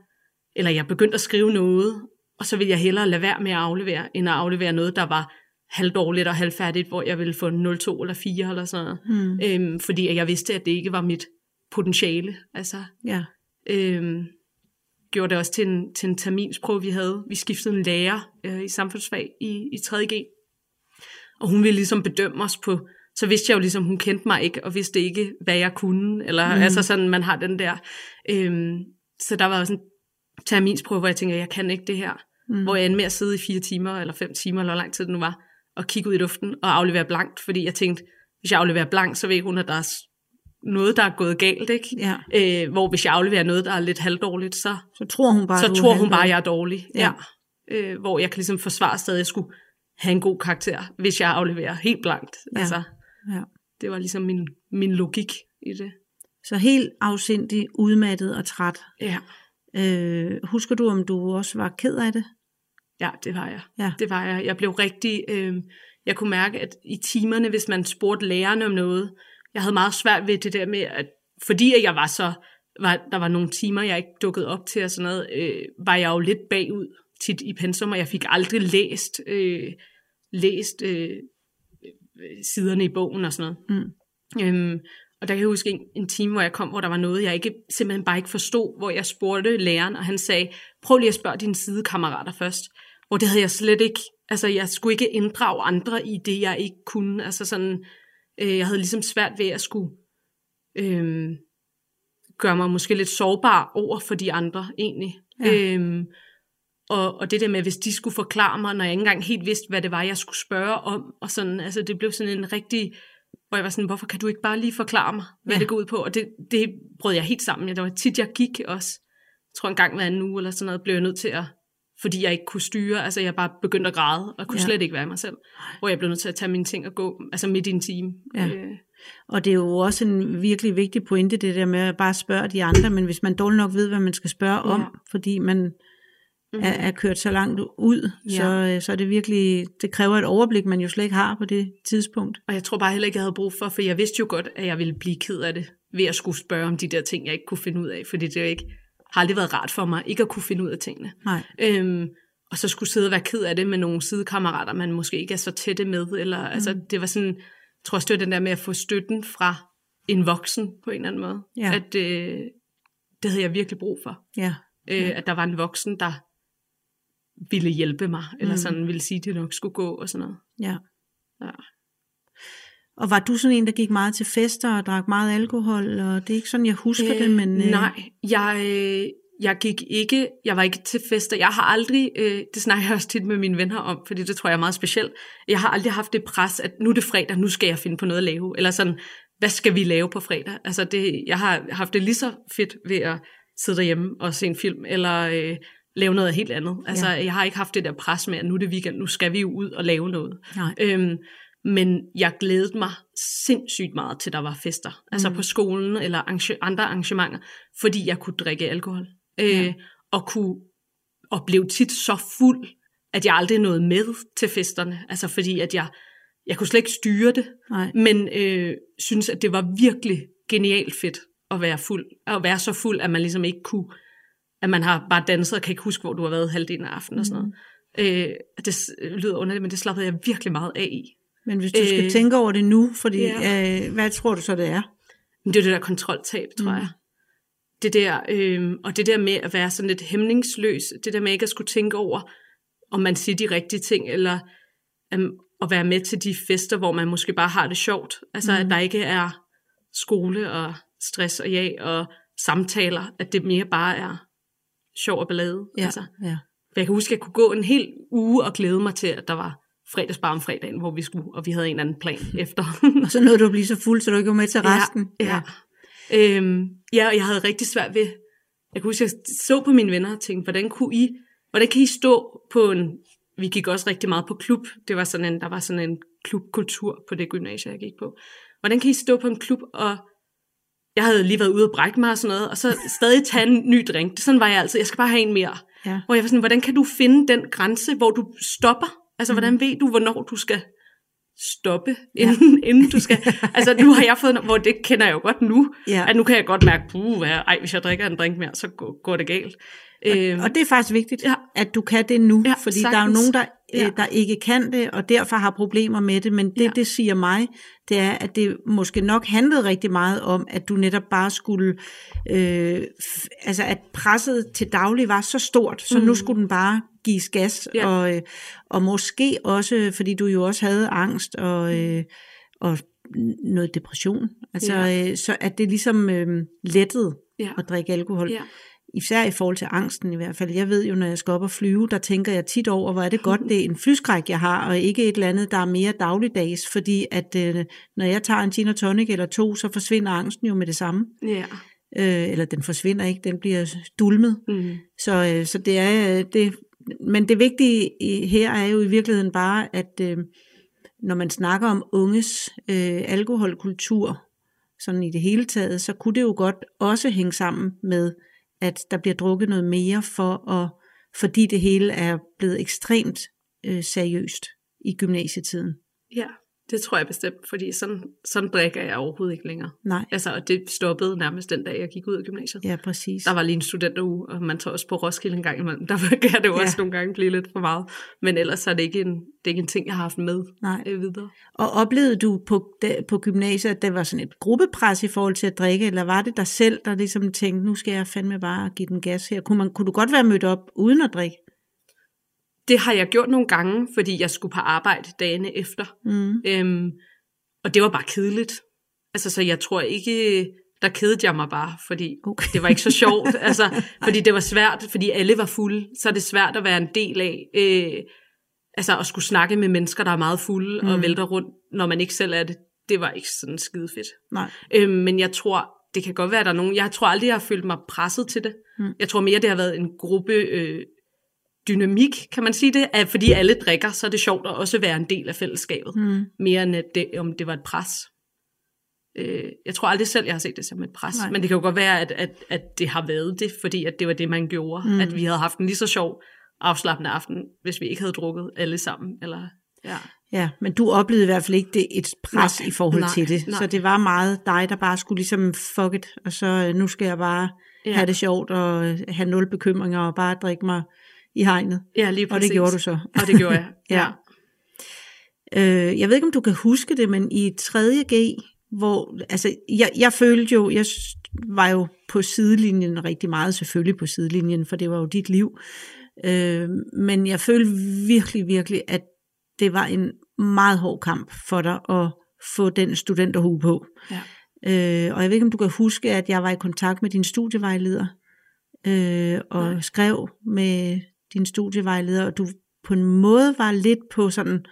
eller jeg begyndte at skrive noget, og så ville jeg hellere lade være med at aflevere, end at aflevere noget, der var halvdårligt og halvfærdigt, hvor jeg ville få 0,2 eller 4 eller sådan noget. Mm. Øhm, fordi jeg vidste, at det ikke var mit potentiale. Altså, Ja. øhm, gjorde det også til en, til en terminsprøve, vi havde. Vi skiftede en lærer øh, i samfundsfag i, i 3.G, og hun ville ligesom bedømme os på, så vidste jeg jo ligesom, hun kendte mig ikke, og vidste ikke, hvad jeg kunne, eller Mm. altså sådan, man har den der. Øhm, så der var også en terminsprøve, hvor jeg tænker, jeg kan ikke det her. Mm. Hvor jeg endte med at sidde i fire timer, eller fem timer, eller hvor lang tid det nu var, og kigge ud i luften og aflevere blankt, fordi jeg tænkte, hvis jeg afleverer blankt, så ved hun, at der er noget, der er gået galt, ikke? Ja. Øh, hvor hvis jeg afleverer noget, der er lidt halvdårligt, så, Så tror hun bare, så tror hun bare, jeg er dårlig. Ja. Ja. Øh, hvor jeg kan ligesom forsvare stadig, at jeg skulle have en god karakter, hvis jeg afleverer helt blankt. Ja. Altså, Ja. det var ligesom min, min logik i det. Så helt afsindig, udmattet og træt. Ja, Øh, husker du, om du også var ked af det? ja det var jeg. Ja. Det var jeg. Jeg blev rigtig... Øh, jeg kunne mærke, at i timerne, hvis man spurgte lærerne om noget, jeg havde meget svært ved det der med, at fordi jeg var så... Var, der var nogle timer, jeg ikke dukkede op til og sådan noget, øh, var jeg jo lidt bagud tit i pensum, og jeg fik aldrig læst, øh, læst øh, øh, siderne i bogen og sådan noget. Mm. Øhm, og der kan jeg huske en, en time, hvor jeg kom, hvor der var noget, jeg ikke, simpelthen bare ikke forstod, hvor jeg spurgte læreren, og han sagde, prøv lige at spørge dine sidekammerater først. Hvor det havde jeg slet ikke, altså jeg skulle ikke inddrage andre i det, jeg ikke kunne. Altså sådan, øh, jeg havde ligesom svært ved at skulle øh, gøre mig måske lidt sårbar over for de andre egentlig. Ja. Øhm, og, og det der med, hvis de skulle forklare mig, når jeg ikke engang helt vidste, hvad det var, jeg skulle spørge om, og sådan, altså det blev sådan en rigtig, hvor jeg var sådan, hvorfor kan du ikke bare lige forklare mig, hvad Ja. det går ud på? Og det, det brød jeg helt sammen. Det var tit, jeg gik også. Jeg tror en gang hver anden uge eller sådan noget, blev jeg nødt til at, fordi jeg ikke kunne styre, altså jeg bare begyndte at græde, og kunne Ja. slet ikke være mig selv. Hvor jeg blev nødt til at tage mine ting og gå, altså midt i en time. Ja. Øh, Og det er jo også en virkelig vigtig pointe, det der med at bare spørge de andre, men hvis man dårligt nok ved, hvad man skal spørge Ja. om, fordi man mm, er, er kørt så langt ud, Ja. så, øh, så er det virkelig, det kræver et overblik, man jo slet ikke har på det tidspunkt. Og jeg tror bare heller ikke, jeg havde brug for, for jeg vidste jo godt, at jeg ville blive ked af det, ved at skulle spørge om de der ting, jeg ikke kunne finde ud af, fordi det jo ikke, har aldrig været rart for mig, ikke at kunne finde ud af tingene. Nej. Øhm, og så skulle sidde og være ked af det med nogle sidekammerater, man måske ikke er så tætte med, eller mm. altså, det var sådan, jeg tror også, det var den der med at få støtten fra en voksen på en eller anden måde, Ja. at øh, det havde jeg virkelig brug for. Ja. Øh, Ja. At der var en voksen, der ville hjælpe mig, eller Mm. sådan ville sige, at det nok skulle gå, og sådan noget. Ja. Ja. Og var du sådan en, der gik meget til fester og drak meget alkohol? Og det er ikke sådan, jeg husker øh, det, men... Øh, Nej, jeg, øh, jeg gik ikke, jeg var ikke til fester. Jeg har aldrig, øh, det snakker jeg også tit med mine venner om, fordi det tror jeg er meget specielt. Jeg har aldrig haft det pres, at nu er det fredag, nu skal jeg finde på noget at lave. Eller sådan, hvad skal vi lave på fredag? Altså det, jeg har haft det lige så fedt ved at sidde derhjemme og se en film, eller øh, lave noget helt andet. Altså Ja. jeg har ikke haft det der pres med, at nu er det weekend, nu skal vi jo ud og lave noget. Nej. Øhm, men jeg glædede mig sindssygt meget til, der var fester. Mm. Altså på skolen eller arrange- andre arrangementer, fordi jeg kunne drikke alkohol. Øh, Ja. Og kunne og blev tit så fuld, at jeg aldrig nåede med til festerne. Altså fordi, at jeg, jeg kunne slet ikke styre det, Nej. men øh, synes, at det var virkelig genialt fedt at være fuld. At være så fuld, at man ligesom ikke kunne, at man har bare danset og kan ikke huske, hvor du har været halvdelen af aftenen og sådan noget. Øh, det lyder underligt, men det slappede jeg virkelig meget af i. Men hvis du skal Øh, tænke over det nu, fordi ja. øh, hvad tror du så, det er? Det er det der kontroltab, tror Mm. jeg. Det der, øh, og det der med at være sådan lidt hæmningsløs, det der med ikke at skulle tænke over, om man siger de rigtige ting, eller um, at være med til de fester, hvor man måske bare har det sjovt. Altså Mm. at der ikke er skole og stress og ja og samtaler, at det mere bare er sjov og ballade. Ja. Altså, ja. for jeg kan huske, at jeg kunne gå en hel uge og glæde mig til, at der var fredagsbar om fredagen, hvor vi skulle, og vi havde en anden plan efter. Og så nåede du at blive så fuld, så du ikke var med til resten. Ja, ja. Øhm, ja, og jeg havde rigtig svært ved, jeg kunne huske, jeg så på mine venner og tænkte, hvordan kunne I, hvordan kan I stå på en, vi gik også rigtig meget på klub, det var sådan en, der var sådan en klubkultur på det gymnasie, jeg gik på. Hvordan kan I stå på en klub, og jeg havde lige været ude og brække mig og sådan noget, og så stadig tage en ny drink. Sådan var jeg altid, jeg skal bare have en mere. Ja. Hvor jeg var sådan, hvordan kan du finde den grænse, hvor du stopper? Altså, mm. hvordan ved du, hvornår du skal stoppe, inden, ja. inden du skal... Altså, nu har jeg fået, hvor det kender jeg jo godt nu, Ja. at nu kan jeg godt mærke, puh, ej, hvis jeg drikker en drink mere, så går, går det galt. Øhm, Og det er faktisk vigtigt, Ja. at du kan det nu, Ja, fordi der er jo sagtens. nogen, der, Ja. ja. der ikke kan det, og derfor har problemer med det. Men det, Ja. det siger mig, det er, at det måske nok handlede rigtig meget om, at du netop bare skulle, øh, altså at presset til daglig var så stort, så Mm. nu skulle den bare gives gas, Ja. og, øh, og måske også, fordi du jo også havde angst og, øh, og noget depression, altså Ja. øh, så at det ligesom øh, lettede ja, at drikke alkohol. ja, Især i forhold til angsten i hvert fald. Jeg ved jo, når jeg skal op og flyve, der tænker jeg tit over, hvor er det godt, det er en flyskræk, jeg har, og ikke et eller andet, der er mere dagligdags. Fordi at øh, når jeg tager en gin og tonic eller to, så forsvinder angsten jo med det samme. ja. Øh, eller den forsvinder ikke, den bliver dulmet. Mm. Så, øh, så det er øh, det. Men det vigtige her er jo i virkeligheden bare, at øh, når man snakker om unges øh, alkoholkultur, sådan i det hele taget, så kunne det jo godt også hænge sammen med, at der bliver drukket noget mere, for at, fordi det hele er blevet ekstremt øh, seriøst i gymnasietiden. ja, det tror jeg bestemt, fordi sådan, sådan drikker jeg overhovedet ikke længere. Nej, Altså, og det stoppede nærmest den dag, jeg gik ud af gymnasiet. ja præcis. Der var lige en studenteruge, og man tager også på Roskilde en gang imellem. Der kan det jo Ja. også nogle gange blive lidt for meget. Men ellers er det ikke en, det er ikke en ting, jeg har haft med Nej. øh, videre. Og oplevede du på, på gymnasiet, at der var sådan et gruppepres i forhold til at drikke, eller var det dig selv, der ligesom tænkte, nu skal jeg fandme bare give den gas her? Kunne, man, kunne du godt være mødt op uden at drikke? Det har jeg gjort nogle gange, fordi jeg skulle på arbejde dagene efter. Mm. Øhm, og det var bare kedeligt. Altså, så jeg tror ikke, der kedede jeg mig bare, fordi Okay. det var ikke så sjovt. altså, fordi det var svært, fordi alle var fulde, så er det svært at være en del af. Øh, altså, at skulle snakke med mennesker, der er meget fulde mm. og vælter rundt, når man ikke selv er det. Det var ikke sådan skide fedt. Nej. Øhm, men jeg tror, det kan godt være, at der er nogen... Jeg tror aldrig, jeg har følt mig presset til det. Mm. Jeg tror mere, det har været en gruppe... Øh, dynamik, kan man sige det, at fordi alle drikker, så er det sjovt at også være en del af fællesskabet, Mm. mere end at det, om det var et pres. Øh, jeg tror aldrig selv, jeg har set det som et pres, Nej. men det kan jo godt være, at, at, at det har været det, fordi at det var det, man gjorde. Mm. At vi havde haft en lige så sjov afslappende aften, hvis vi ikke havde drukket alle sammen, eller Ja. Ja, men du oplevede i hvert fald ikke det et pres Nej, i forhold nej, til det. nej. Så det var meget dig, der bare skulle ligesom fuck it, og så nu skal jeg bare Ja. have det sjovt og øh, have nul bekymringer og bare drikke mig i hegnet. Ja, lige Og præcis. det gjorde du så. Og det gjorde jeg. Ja. Øh, jeg ved ikke, om du kan huske det, men i 3.G, hvor, altså, jeg, jeg følte jo, jeg var jo på sidelinjen rigtig meget, selvfølgelig på sidelinjen, for det var jo dit liv. Øh, men jeg følte virkelig, virkelig, at det var en meget hård kamp for dig at få den studenterhue på. Ja. Øh, og jeg ved ikke, om du kan huske, at jeg var i kontakt med din studievejleder, øh, og Nej. skrev med din studievejleder, og du på en måde var lidt på sådan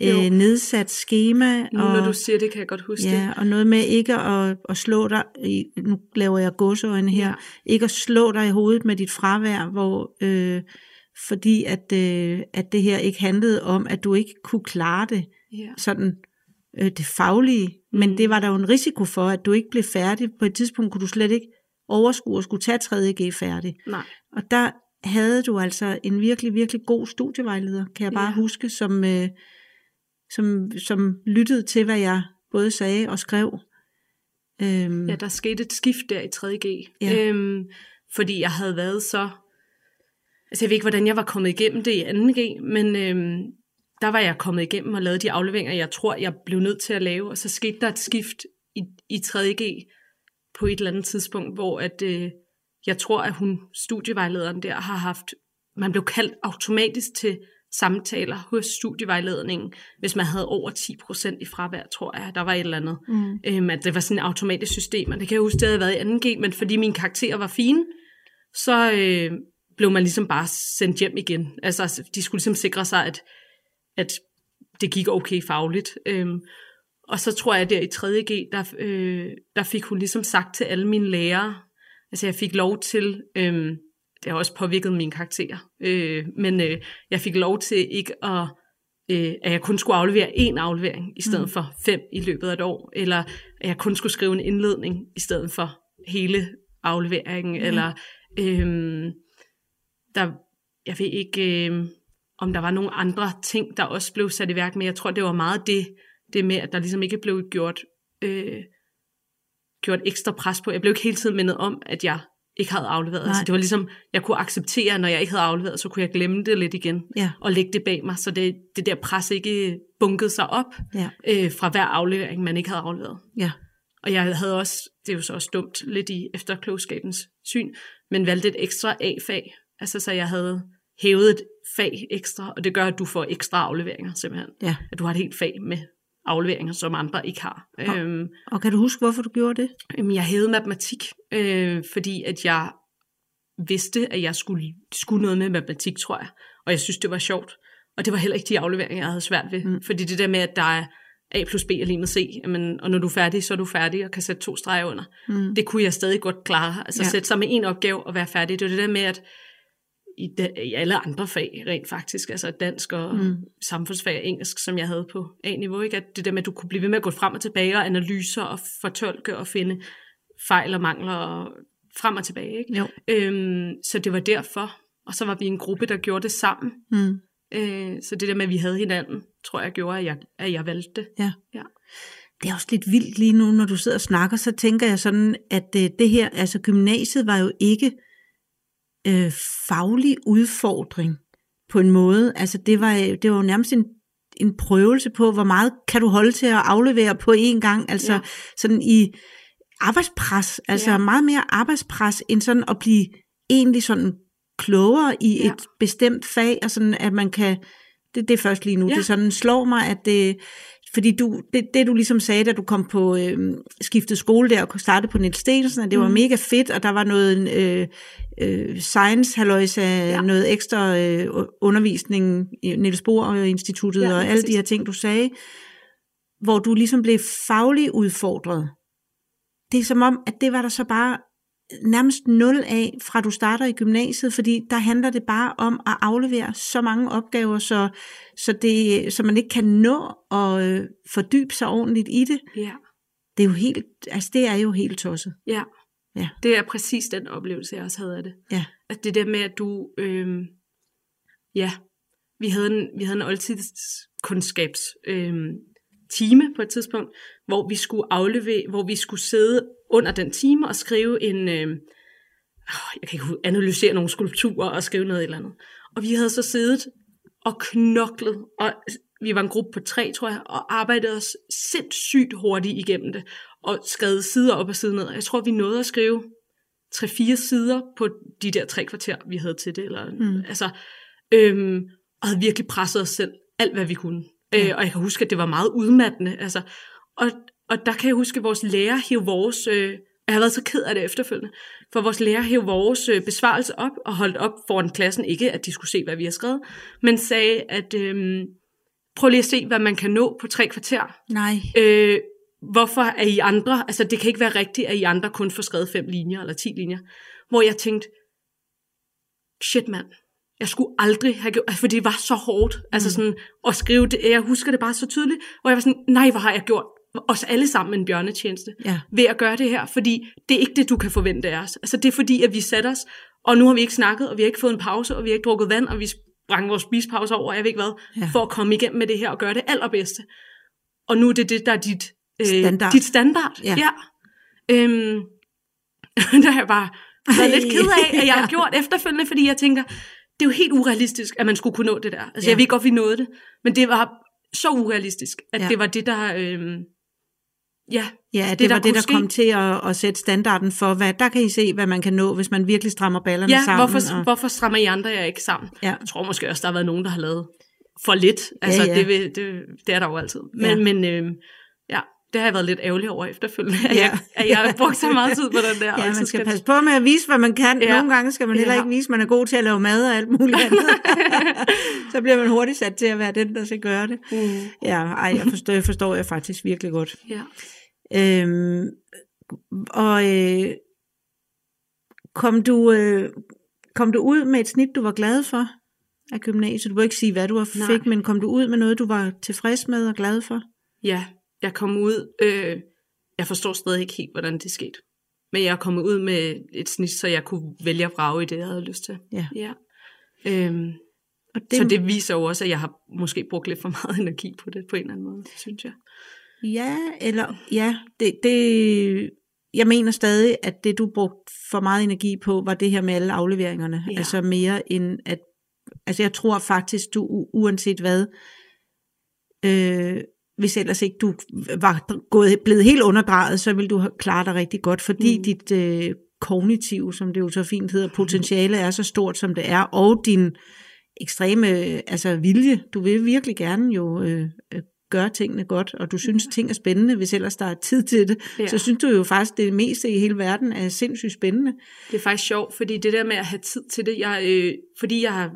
Jo. øh, nedsat schema. Nu og, når du siger det, kan jeg godt huske Ja, og noget med ikke at, at slå dig, nu laver jeg godseøjne her, Ja. ikke at slå dig i hovedet med dit fravær, hvor, øh, fordi at, øh, at det her ikke handlede om, at du ikke kunne klare det, Ja. sådan øh, det faglige, men Mm. det var der jo en risiko for, at du ikke blev færdig. På et tidspunkt kunne du slet ikke overskue at skulle tage 3.G færdig. Nej. Og der havde du altså en virkelig, virkelig god studievejleder, kan jeg bare Ja. huske, som, øh, som, som lyttede til, hvad jeg både sagde og skrev. Øhm, Ja, der skete et skift der i 3.G. Ja. Øhm, fordi jeg havde været så... Altså jeg ved ikke, hvordan jeg var kommet igennem det i 2G, men øhm, der var jeg kommet igennem og lavet de afleveringer, jeg tror, jeg blev nødt til at lave. Og så skete der et skift i, i 3.G på et eller andet tidspunkt, hvor at, øh, jeg tror, at hun, studievejlederen der, har haft... Man blev kaldt automatisk til samtaler hos studievejledningen, hvis man havde over 10% i fravær, tror jeg. Der var et eller andet. mm, Øhm, at det var sådan et automatisk system, og det kan jeg huske, det havde været i 2G, men fordi mine karakterer var fine, så øh, blev man ligesom bare sendt hjem igen. Altså, de skulle ligesom sikre sig, at, at det gik okay fagligt. Øhm, og så tror jeg, at der i 3.G, der, øh, der fik hun ligesom sagt til alle mine lærere, altså jeg fik lov til, øh, det har også påvirket mine karakterer, øh, men øh, jeg fik lov til ikke at, øh, at jeg kun skulle aflevere én aflevering, i stedet Mm. for fem i løbet af et år, eller at jeg kun skulle skrive en indledning, i stedet for hele afleveringen, ja. eller øh, der, jeg ved ikke, øh, om der var nogle andre ting, der også blev sat i værk, men jeg tror, det var meget det, det med, at der ligesom ikke blev gjort, øh, gjort ekstra pres på. Jeg blev ikke hele tiden mindet om, at jeg ikke havde afleveret. Nej. Altså, det var ligesom, jeg kunne acceptere, når jeg ikke havde afleveret, så kunne jeg glemme det lidt igen ja, og lægge det bag mig, så det, det der pres ikke bunkede sig op ja, øh, fra hver aflevering, man ikke havde afleveret. ja, Og jeg havde også, det er jo så også dumt, lidt i efterklogskabens syn, men valgte et ekstra A-fag. Altså så jeg havde hævet et fag ekstra, og det gør, at du får ekstra afleveringer simpelthen. ja. At du har et helt fag med afleveringer, som andre ikke har. Og- Øhm, Og kan du huske, hvorfor du gjorde det? Jamen, jeg hævede matematik, øh, fordi at jeg vidste, at jeg skulle, skulle noget med matematik, tror jeg. Og jeg synes, det var sjovt. Og det var heller ikke de afleveringer, jeg havde svært ved. Mm. Fordi det der med, at der er A plus B er lige med C, jamen, og når du er færdig, så er du færdig og kan sætte to streger under. Mm. Det kunne jeg stadig godt klare. Altså Ja. sætte sig med en opgave og være færdig. Det er det der med, at i, de, i alle andre fag rent faktisk, altså dansk og Mm. samfundsfag og engelsk, som jeg havde på A-niveau, ikke? at det der med, at du kunne blive ved med at gå frem og tilbage og analyser og fortolke og finde fejl og mangler og frem og tilbage. Ikke? Jo. Øhm, så det var derfor. Og så var vi en gruppe, der gjorde det sammen. Mm. Øh, så det der med, at vi havde hinanden, tror jeg gjorde, at jeg, at jeg valgte det. Det er også lidt vildt lige nu, når du sidder og snakker, så tænker jeg sådan, at øh, det her, altså gymnasiet var jo ikke øh, faglig udfordring på en måde. Altså det var, det var jo nærmest en, en prøvelse på, hvor meget kan du holde til at aflevere på én gang. Altså ja. Sådan i arbejdspres, altså ja. Meget mere arbejdspres, end sådan at blive egentlig sådan klogere i ja. Et bestemt fag, og sådan at man kan, det, det er først lige nu. Ja. det sådan slår mig, at det, fordi du, det, det du ligesom sagde, da du kom på øh, skiftet skole der og startede på Niels Stensen, at det mm. var Mhm. mega fedt, og der var noget øh, øh, science halløjsa, ja. Ja. noget ekstra øh, undervisning i Niels Bohr Instituttet Ja, og alle de her ting, du sagde, hvor du ligesom blev fagligt udfordret. Det er som om, at det var der så bare nærmest nul af, fra du starter i gymnasiet, fordi der handler det bare om at aflevere så mange opgaver, så, så, det, så man ikke kan nå at øh, fordybe sig ordentligt i det. Ja. Det er jo helt, altså det er jo helt tosset. Ja. Ja. Det er præcis den oplevelse, jeg også havde af det. Ja. At det der med, at du... Øhm, ja, vi havde en, vi havde en oldtids kundskabs øh, time på et tidspunkt, hvor vi skulle aflevere, hvor vi skulle sidde under den time og skrive en, øh, jeg kan ikke analysere nogle skulpturer og skrive noget eller andet. Og vi havde så siddet og knoklet, og vi var en gruppe på tre, tror jeg, og arbejdede os sindssygt hurtigt igennem det, og skrev sider op og sider ned. Jeg tror, vi nåede at skrive tre-fire sider på de der tre kvarter, vi havde til det. Eller, mm. altså, øhm, og havde virkelig presset os selv alt, hvad vi kunne. Ja. Øh, og jeg kan huske, at det var meget udmattende. Altså, og, og der kan jeg huske, at vores lærer hævde vores... Øh, jeg har været så ked af det efterfølgende, for vores lærer hævde vores øh, besvarelse op og holdt op foran klassen. Ikke, at de skulle se, hvad vi har skrevet, men sagde, at øh, prøv lige at se, hvad man kan nå på tre kvarter. Nej. Øh, hvorfor er I andre, altså det kan ikke være rigtigt, at I andre kun får skrevet fem linjer eller ti linjer. Hvor jeg tænkte, shit mand, jeg skulle aldrig have gjort, altså, for det var så hårdt, altså mm. altså sådan, at skrive det, jeg husker det bare så tydeligt, hvor jeg var sådan, nej, hvor har jeg gjort os alle sammen en bjørnetjeneste ja. ved at gøre det her, fordi det er ikke det, du kan forvente af os. Altså det er fordi, at vi satte os, og nu har vi ikke snakket, og vi har ikke fået en pause, og vi har ikke drukket vand, og vi sprang vores spisepause over, jeg ved ikke hvad, ja. for at komme igennem med det her og gøre det allerbedste. Og nu er det det, der er dit øh, standard. Dit standard. Ja. ja. Øhm, der har jeg bare været lidt ked af, at jeg har gjort efterfølgende, fordi jeg tænker, det er jo helt urealistisk, at man skulle kunne nå det der. Altså, ja. jeg ved godt, vi nåede det, men det var så urealistisk, at ja. det var det, der... Øhm, ja, ja, det, det var det, der ske. kom til at, at sætte standarden for, hvad der kan I se, hvad man kan nå, hvis man virkelig strammer ballerne ja, sammen. Hvorfor, og... hvorfor strammer I andre jer ikke sammen? Ja. Jeg tror måske også, der har været nogen, der har lavet for lidt. Altså, ja, ja. Det, det, det er der jo altid. Men, ja. men øhm, ja, det har jeg været lidt ærgerlig over efterfølgende, at, ja. jeg, at jeg har brugt så meget tid på den der. Ja, man skal passe på med at vise, hvad man kan. Ja. Nogle gange skal man heller ja. ikke vise, at man er god til at lave mad og alt muligt andet. så bliver man hurtigt sat til at være den, der skal gøre det. Mm. Ja, ej, jeg forstår, jeg forstår jeg faktisk virkelig godt. Ja. Øhm, og øh, kom, du, øh, kom du ud med et snit, du var glad for af gymnasiet? Du må ikke sige, hvad du fik, Nej. men kom du ud med noget, du var tilfreds med og glad for? Ja, jeg kom ud, øh, jeg forstår stadig ikke helt, hvordan det skete. Men jeg er kommet ud med et snit, så jeg kunne vælge at vrage i det, jeg havde lyst til. Ja. ja. Øhm, og det... Så det viser jo også, at jeg har måske brugt lidt for meget energi på det, på en eller anden måde, synes jeg. Ja, eller ja, det, det, jeg mener stadig, at det du brugte for meget energi på, var det her med alle afleveringerne. Ja. Altså mere end at, altså jeg tror faktisk, du uanset hvad, øh, hvis ellers ikke du var gået, blevet helt underdrejet, så ville du klare dig rigtig godt, fordi mm. dit øh, kognitiv, som det jo så fint hedder, potentiale er så stort, som det er, og din ekstreme altså vilje. Du vil virkelig gerne jo øh, gøre tingene godt, og du synes, ting er spændende, hvis ellers der er tid til det, ja. så synes du jo faktisk, det meste i hele verden er sindssygt spændende. Det er faktisk sjovt, fordi det der med at have tid til det, jeg, øh, fordi jeg har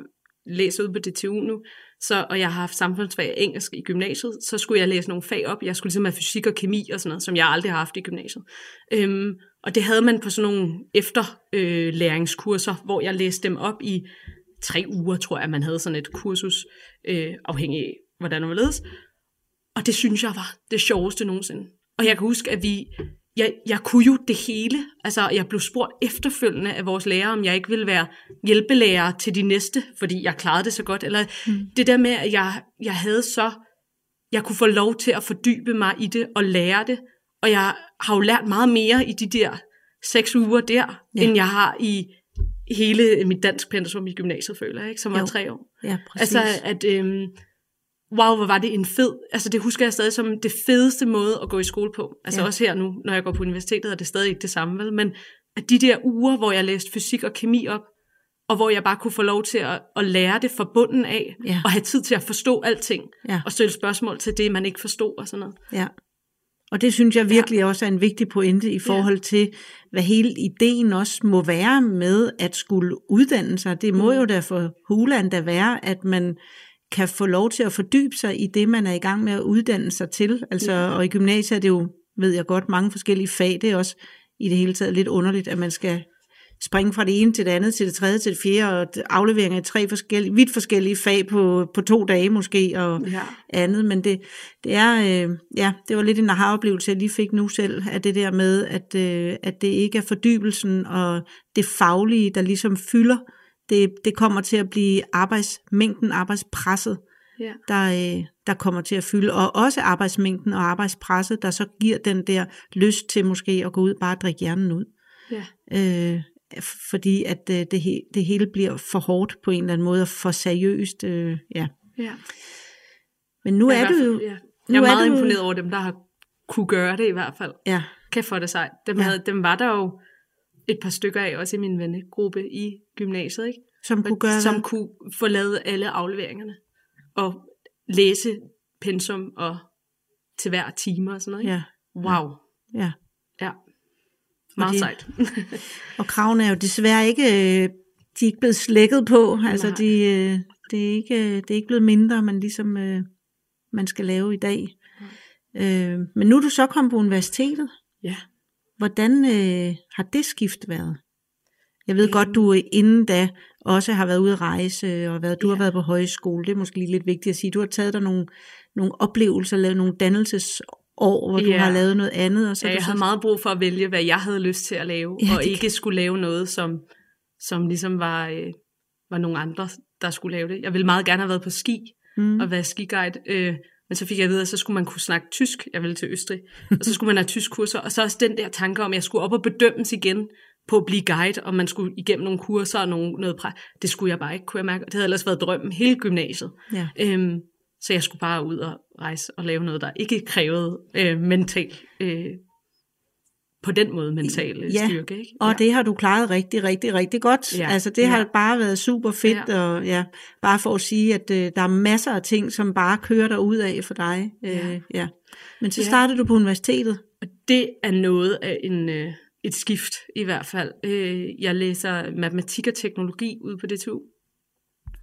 læst ud på DTU nu, så, og jeg har haft samfundsfag og engelsk i gymnasiet, så skulle jeg læse nogle fag op. Jeg skulle ligesom have fysik og kemi og sådan noget, som jeg aldrig har haft i gymnasiet. Øhm, og det havde man på sådan nogle efterlæringskurser, øh, hvor jeg læste dem op i tre uger, tror jeg, man havde sådan et kursus, øh, afhængig af, hvordan var ledes. Og det synes jeg var det sjoveste nogensinde. Og jeg kan huske, at vi jeg, jeg kunne jo det hele. Altså, jeg blev spurgt efterfølgende af vores lærer, om jeg ikke ville være hjælpelærer til de næste, fordi jeg klarede det så godt. Eller mm. det der med, at jeg, jeg havde så... Jeg kunne få lov til at fordybe mig i det og lære det. Og jeg har jo lært meget mere i de der seks uger der, ja. end jeg har i hele mit dansk pensum i gymnasiet, føler jeg, ikke? som var jo. tre år. Ja, præcis. Altså, at... Øhm, wow, hvor var det en fed, altså det husker jeg stadig som det fedeste måde at gå i skole på. Altså ja. også her nu, når jeg går på universitetet, er det stadig ikke det samme, vel? Men at de der uger, hvor jeg læste fysik og kemi op, og hvor jeg bare kunne få lov til at, at lære det fra bunden af, ja. og have tid til at forstå alting, ja. og stille spørgsmål til det, man ikke forstod og sådan noget. Ja. Og det synes jeg virkelig ja. også er en vigtig pointe i forhold ja. til, hvad hele ideen også må være med at skulle uddanne sig. Det må mm. jo da for Huland da være, at man kan få lov til at fordybe sig i det, man er i gang med at uddanne sig til. Altså, ja. Og i gymnasiet er det jo, ved jeg godt, mange forskellige fag. Det er også i det hele taget lidt underligt, at man skal springe fra det ene til det andet, til det tredje, til det fjerde, og afleveringer i tre forskellige, vidt forskellige fag på, på to dage måske, og ja. andet. Men det, det er, øh, ja, det var lidt en aha-oplevelse, jeg lige fik nu selv, af det der med, at, øh, at det ikke er fordybelsen og det faglige, der ligesom fylder, det, det kommer til at blive arbejdsmængden, arbejdspresset, Ja. der, øh, der kommer til at fylde. Og også arbejdsmængden og arbejdspresset, der så giver den der lyst til måske at gå ud og bare drikke hjernen ud. Ja. Øh, fordi at øh, det, he, det hele bliver for hårdt på en eller anden måde, og for seriøst. Øh, ja. ja. Men nu Jeg er du jo... Ja. Jeg er er meget imponeret over dem, der har kunne gøre det i hvert fald. Ja, Kæft for det sejt. Dem, Ja. ja. havde, dem var der jo et par stykker af, også i min vennegruppe i gymnasiet, ikke? som kunne gøre som kunne få lavet alle afleveringerne. Og læse pensum og til hver time og sådan noget. Ikke? Ja, Wow. ja. Ja. Meget sejt. Og kravene er jo desværre ikke, øh, de er ikke blevet slækket på. Altså, Nej. de, øh, det, er ikke, øh, det er ikke blevet mindre, man ligesom man skal lave i dag. Øh, men nu er du så kommet på universitetet. ja. Hvordan øh, har det skift været? Jeg ved Øhm. godt, du øh, inden da også har været ude at rejse, og været, du har Ja. været på højskole. Det er måske lige lidt vigtigt at sige. Du har taget dig nogle, nogle oplevelser, lavet nogle dannelsesår, hvor du Ja. har lavet noget andet. Og så ja, du jeg så, havde meget brug for at vælge, hvad jeg havde lyst til at lave, Ja, og ikke skulle lave noget, som, som ligesom var, øh, var nogle andre, der skulle lave det. Jeg ville meget gerne have været på ski, mm, og være skiguide, øh, men så fik jeg at vide, at så skulle man kunne snakke tysk. Jeg ville til Østrig. Og så skulle man have tysk kurser. Og så også den der tanke om, at jeg skulle op og bedømmes igen på at blive guide, og man skulle igennem nogle kurser og nogle, noget præ. Det skulle jeg bare ikke, kunne jeg mærke. Det havde ellers været drømmen hele gymnasiet. ja. Øhm, så jeg skulle bare ud og rejse og lave noget, der ikke krævede øh, mental, øh, på den måde mental øh, Ja, styrke. Ikke? Og det har du klaret rigtig, rigtig, rigtig godt. Ja. Altså det har Ja. bare været super fedt, Ja. og ja, bare for at sige, at øh, der er masser af ting, som bare kører der ud af for dig. Ja. Øh, ja. Men så Ja. startede du på universitetet. Og det er noget af en, øh, et skift i hvert fald. Øh, jeg læser matematik og teknologi ude på DTU,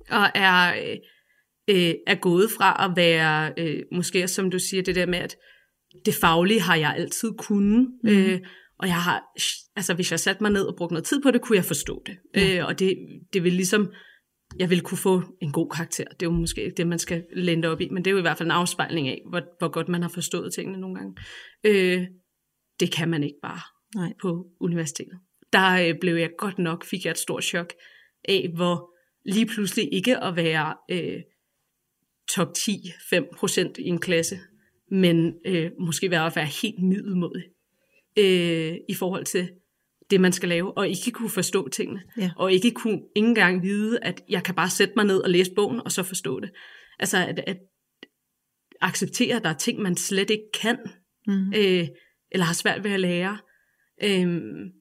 og er, øh, øh, er gået fra at være, øh, måske som du siger, det der med, at det faglige har jeg altid kunnet, mm. øh, og jeg har, altså hvis jeg satte mig ned og brugte noget tid på det, kunne jeg forstå det. Ja. Øh, og det, det vil ligesom, jeg vil kunne få en god karakter. Det er jo måske ikke det, man skal lente op i, men det er jo i hvert fald en afspejling af, hvor, hvor godt man har forstået tingene nogle gange. Øh, det kan man ikke bare Nej. på universitetet. Der øh, blev jeg godt nok, fik jeg et stort chok af, hvor lige pludselig ikke at være øh, top 10, 5% i en klasse, men øh, måske være at være helt middelmodig øh, i forhold til det, man skal lave, og ikke kunne forstå tingene, Ja. og ikke kunne ikke engang vide, at jeg kan bare sætte mig ned og læse bogen, og så forstå det. Altså at, at acceptere, at der er ting, man slet ikke kan, Mm. øh, eller har svært ved at lære. Øhm,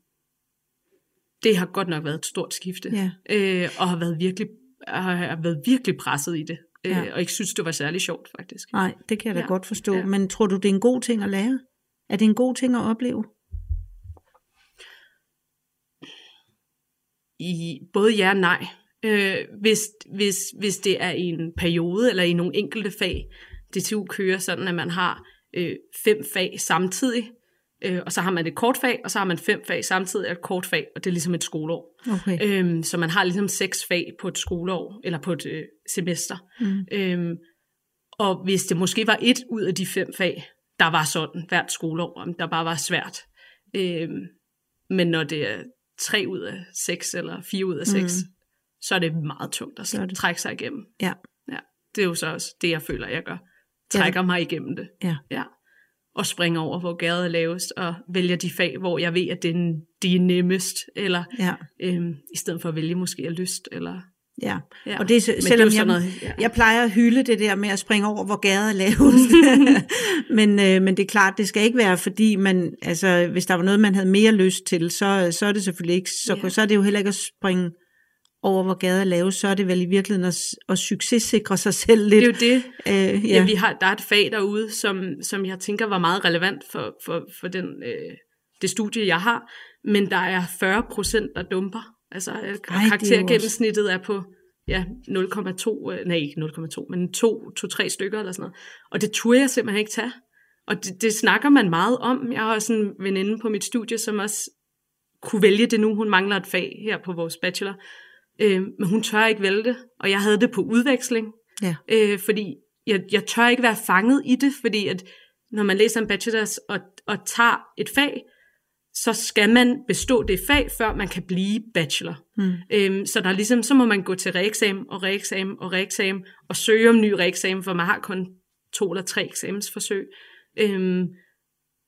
det har godt nok været et stort skifte, Ja. øh, og har været virkelig, har, har været virkelig presset i det, øh, Ja. og ikke synes, det var særlig sjovt faktisk. Nej, det kan jeg da Ja. godt forstå. Ja. Men tror du, det er en god ting at lære? Er det en god ting at opleve? I både ja og nej. Øh, hvis, hvis, hvis det er i en periode eller i nogle enkelte fag, DTU kører sådan, at man har øh, fem fag samtidig, øh, og så har man et kort fag, og så har man fem fag samtidig og et kort fag, og det er ligesom et skoleår. Okay. Øhm, så man har ligesom seks fag på et skoleår, eller på et øh, semester. Mm. Øhm, og hvis det måske var et ud af de fem fag, der var sådan hvert skoleår, der bare var svært. Øhm, men når det er tre ud af seks, eller fire ud af seks, Mm. så er det meget tungt at Så det. trække sig igennem. Ja. ja. Det er jo så også det, jeg føler, jeg gør. Trækker mig igennem det. Ja. ja. Og springer over, hvor gaden er lavest, og vælger de fag, hvor jeg ved, at det er, de er nemmest, eller Ja, øhm, i stedet for at vælge måske af lyst, eller... ja. Ja. Og det er, selvom det er jeg, noget, ja. jeg plejer at hylde det der med at springe over, hvor gader er lavest. men, øh, men det er klart, det skal ikke være, fordi man, altså, hvis der var noget, man havde mere lyst til, så, så er det selvfølgelig ikke, så, Ja. så er det jo heller ikke at springe over, hvor gader er lavest, så er det vel i virkeligheden at, at successikre sig selv lidt. Det er jo det. Øh, Ja. ja vi har, der er et fag derude, som, som jeg tænker var meget relevant for, for, for den, øh, det studie, jeg har. Men der er 40 procent, der dumper. Altså øh, det er karaktergennemsnittet er på ja, 0,2, øh, nej ikke 0,2, men 2-3 stykker eller sådan noget. Og det turde jeg simpelthen ikke tage. Og det, det snakker man meget om. Jeg har også en veninde på mit studie, som også kunne vælge det nu. Hun mangler et fag her på vores bachelor. Øh, men hun tør ikke vælge det. Og jeg havde det på udveksling. Ja. Øh, fordi jeg, jeg tør ikke være fanget i det, fordi at når man læser en bachelor og, og tager et fag, så skal man bestå det fag, før man kan blive bachelor. Mm. Øhm, så der er ligesom, så må man gå til reeksamen og reeksamen og reeksamen og søge om ny reeksamen, for man har kun to eller tre eksamensforsøg. Øhm,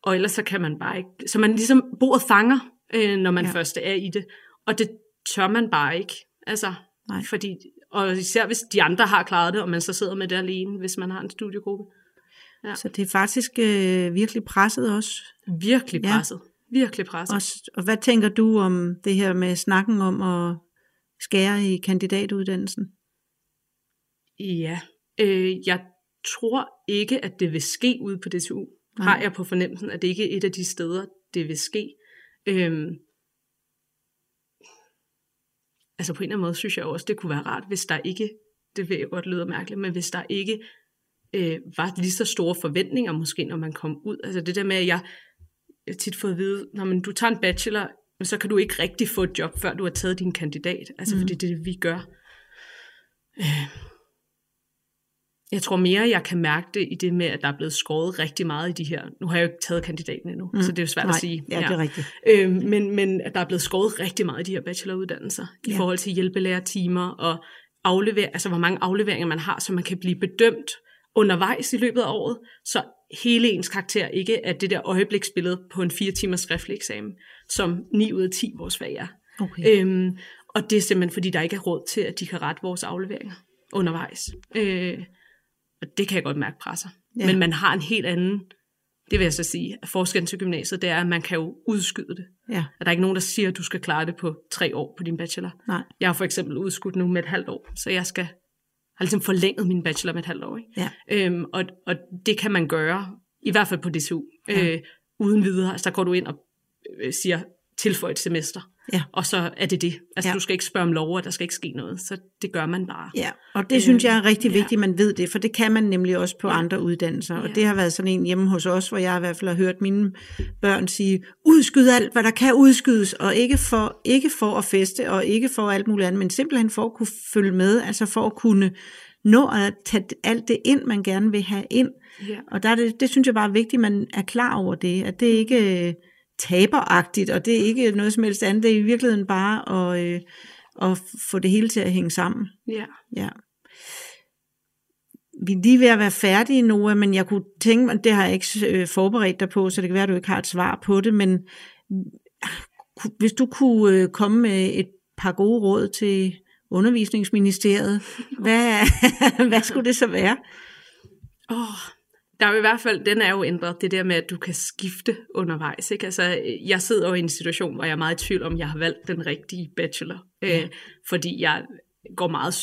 og ellers så kan man bare ikke, så man ligesom bordet fanger, øh, når man ja. først er i det. Og det tør man bare ikke. Altså, Nej. fordi, og især hvis de andre har klaret det, og man så sidder med det alene, hvis man har en studiegruppe. Ja. Så det er faktisk øh, virkelig presset også. Virkelig presset. Ja. Virkelig presset. Og, og hvad tænker du om det her med snakken om at skære i kandidatuddannelsen? Ja, øh, jeg tror ikke, at det vil ske ude på DTU. Nej. Har jeg på fornemmelsen, at det ikke er et af de steder, det vil ske. Øhm, altså på en eller anden måde synes jeg også, det kunne være rart, hvis der ikke, det vil jeg godt lyde mærkeligt, men hvis der ikke øh, var lige så store forventninger måske, når man kom ud. Altså det der med, at jeg, jeg tit fået at vide, når man, du tager en bachelor, men så kan du ikke rigtig få et job, før du har taget din kandidat. Altså mm. fordi det er det, vi gør. Øh, jeg tror mere, jeg kan mærke det i det med, at der er blevet skåret rigtig meget i de her. Nu har jeg jo ikke taget kandidaten endnu, mm. så det er jo svært Nej, at sige. Ja, det er rigtigt. Øh, men, men at der er blevet skåret rigtig meget i de her bacheloruddannelser, ja. i forhold til hjælpelærertimer og aflever, altså hvor mange afleveringer man har, så man kan blive bedømt undervejs i løbet af året, så hele ens karakter ikke er det der øjebliksbillede på en fire timers skriftlig eksamen, som 9 ud af 10 vores fag er. Okay. Øhm, og det er simpelthen, fordi der ikke er råd til, at de kan rette vores afleveringer undervejs. Øh, og det kan jeg godt mærke presser. Ja. Men man har en helt anden, det vil jeg så sige, at forskellen til gymnasiet, det er, at man kan jo udskyde det. Ja. At der er ikke nogen, der siger, at du skal klare det på tre år på din bachelor. Nej. Jeg har for eksempel udskudt nu med et halvt år, så jeg skal har ligesom forlænget min bachelor med et halvt år. Ikke? Ja. Øhm, og, og det kan man gøre, i hvert fald på DSU, ja. øh, uden videre. Altså der går du ind og øh, siger, tilføj et semester. Ja. Og så er det det. Altså ja. du skal ikke spørge om lov, og der skal ikke ske noget. Så det gør man bare. Ja, og det øh, synes jeg er rigtig vigtigt, ja. man ved det, for det kan man nemlig også på ja. andre uddannelser. Og ja. det har været sådan en hjemme hos os, hvor jeg i hvert fald har hørt mine børn sige, udskyd alt, hvad der kan udskydes, og ikke for, ikke for at feste, og ikke for alt muligt andet, men simpelthen for at kunne følge med, altså for at kunne nå at tage alt det ind, man gerne vil have ind. Ja. Og der er det, det synes jeg bare er vigtigt, at man er klar over det, at det ikke taberagtigt, og det er ikke noget som helst andet, det er i virkeligheden bare at, øh, at få det hele til at hænge sammen. Ja. ja. Vi er lige ved at være færdige nu, men jeg kunne tænke mig, det har jeg ikke øh, forberedt dig på, så det kan være, at du ikke har et svar på det, men hvis du kunne øh, komme med et par gode råd til undervisningsministeriet, hvad, hvad skulle det så være? Åh, oh, der er jo i hvert fald, den er jo ændret, det der med, at du kan skifte undervejs. Ikke? Altså, jeg sidder jo i en situation, hvor jeg er meget i tvivl om, jeg har valgt den rigtige bachelor. Ja. Øh, fordi jeg går meget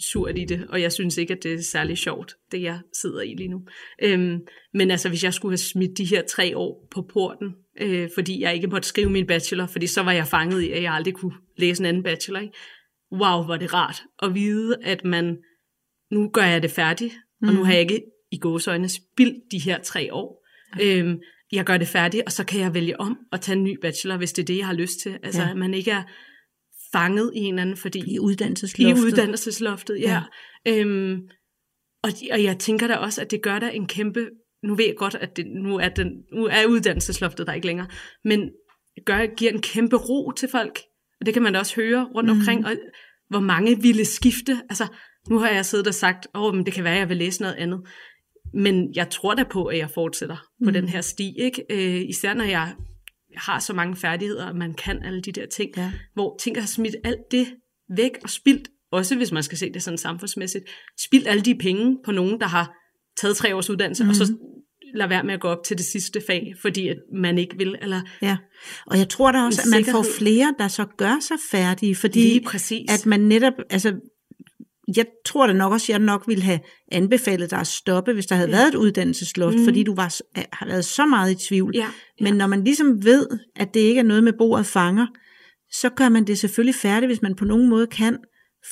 surt i det, og jeg synes ikke, at det er særlig sjovt, det jeg sidder i lige nu. Øhm, men altså, hvis jeg skulle have smidt de her tre år på porten, øh, fordi jeg ikke måtte skrive min bachelor, fordi så var jeg fanget i, at jeg aldrig kunne læse en anden bachelor. Ikke? Wow, hvor det rart at vide, at man, nu gør jeg det færdigt, mm. og nu har jeg ikke i gåsøjne spildt de her tre år. Ja. Øhm, jeg gør det færdigt, og så kan jeg vælge om at tage en ny bachelor, hvis det er det, jeg har lyst til. Altså, ja. at man ikke er fanget i en eller anden, fordi... I uddannelsesloftet. I uddannelsesloftet, ja. ja. Øhm, og, og jeg tænker da også, at det gør der en kæmpe... Nu ved jeg godt, at det, nu, er den, nu er uddannelsesloftet der ikke længere, men gør, giver en kæmpe ro til folk. Og det kan man da også høre rundt mm. omkring, og hvor mange ville skifte. Altså, nu har jeg siddet og sagt, åh, oh, men det kan være, at jeg vil læse noget andet. Men jeg tror da på, at jeg fortsætter på mm. den her sti, ikke? Øh, især når jeg har så mange færdigheder, og man kan alle de der ting, ja. hvor ting har smidt alt det væk og spildt, også hvis man skal se det sådan samfundsmæssigt, spildt alle de penge på nogen, der har taget tre års uddannelse, mm. og så mm. lade være med at gå op til det sidste fag, fordi at man ikke vil. Eller ja, og jeg tror da også, at man får flere, der så gør sig færdige, fordi at man netop, altså jeg tror da nok også, at jeg nok ville have anbefalet dig at stoppe, hvis der havde ja. været et uddannelsesloft, mm. fordi du var, har været så meget i tvivl. Ja. Ja. Men når man ligesom ved, at det ikke er noget med bordet fanger, så gør man det selvfølgelig færdigt, hvis man på nogen måde kan,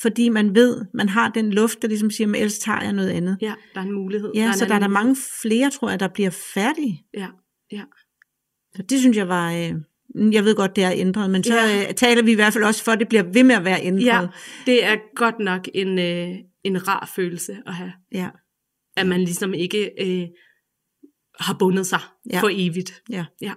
fordi man ved, man har den luft, der ligesom siger, men ellers tager jeg noget andet. Ja, der er en mulighed. Ja, der så der er der mange flere, tror jeg, der bliver færdige. Ja, ja. Så det synes jeg var, øh, jeg ved godt, det er ændret, men så ja. øh, taler vi i hvert fald også for, at det bliver ved med at være ændret. Ja, det er godt nok en, øh, en rar følelse at have. Ja. At man ligesom ikke øh, har bundet sig ja. for evigt. Ja. ja.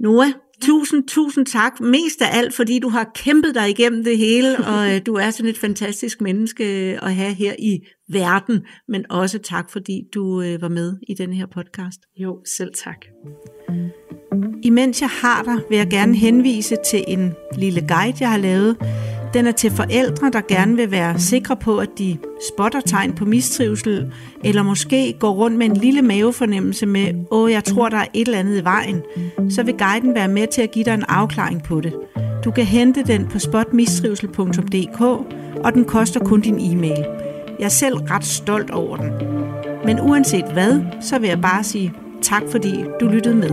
Noah, tusind, tusind tak. Mest af alt, fordi du har kæmpet dig igennem det hele, og øh, du er sådan et fantastisk menneske at have her i verden. Men også tak, fordi du øh, var med i denne her podcast. Jo, selv tak. Imens jeg har dig, vil jeg gerne henvise til en lille guide, jeg har lavet. Den er til forældre, der gerne vil være sikre på, at de spotter tegn på mistrivsel, eller måske går rundt med en lille mavefornemmelse med, åh, jeg tror, der er et eller andet i vejen. Så vil guiden være med til at give dig en afklaring på det. Du kan hente den på spotmistrivsel.dk, og den koster kun din e-mail. Jeg er selv ret stolt over den. Men uanset hvad, så vil jeg bare sige tak, fordi du lyttede med.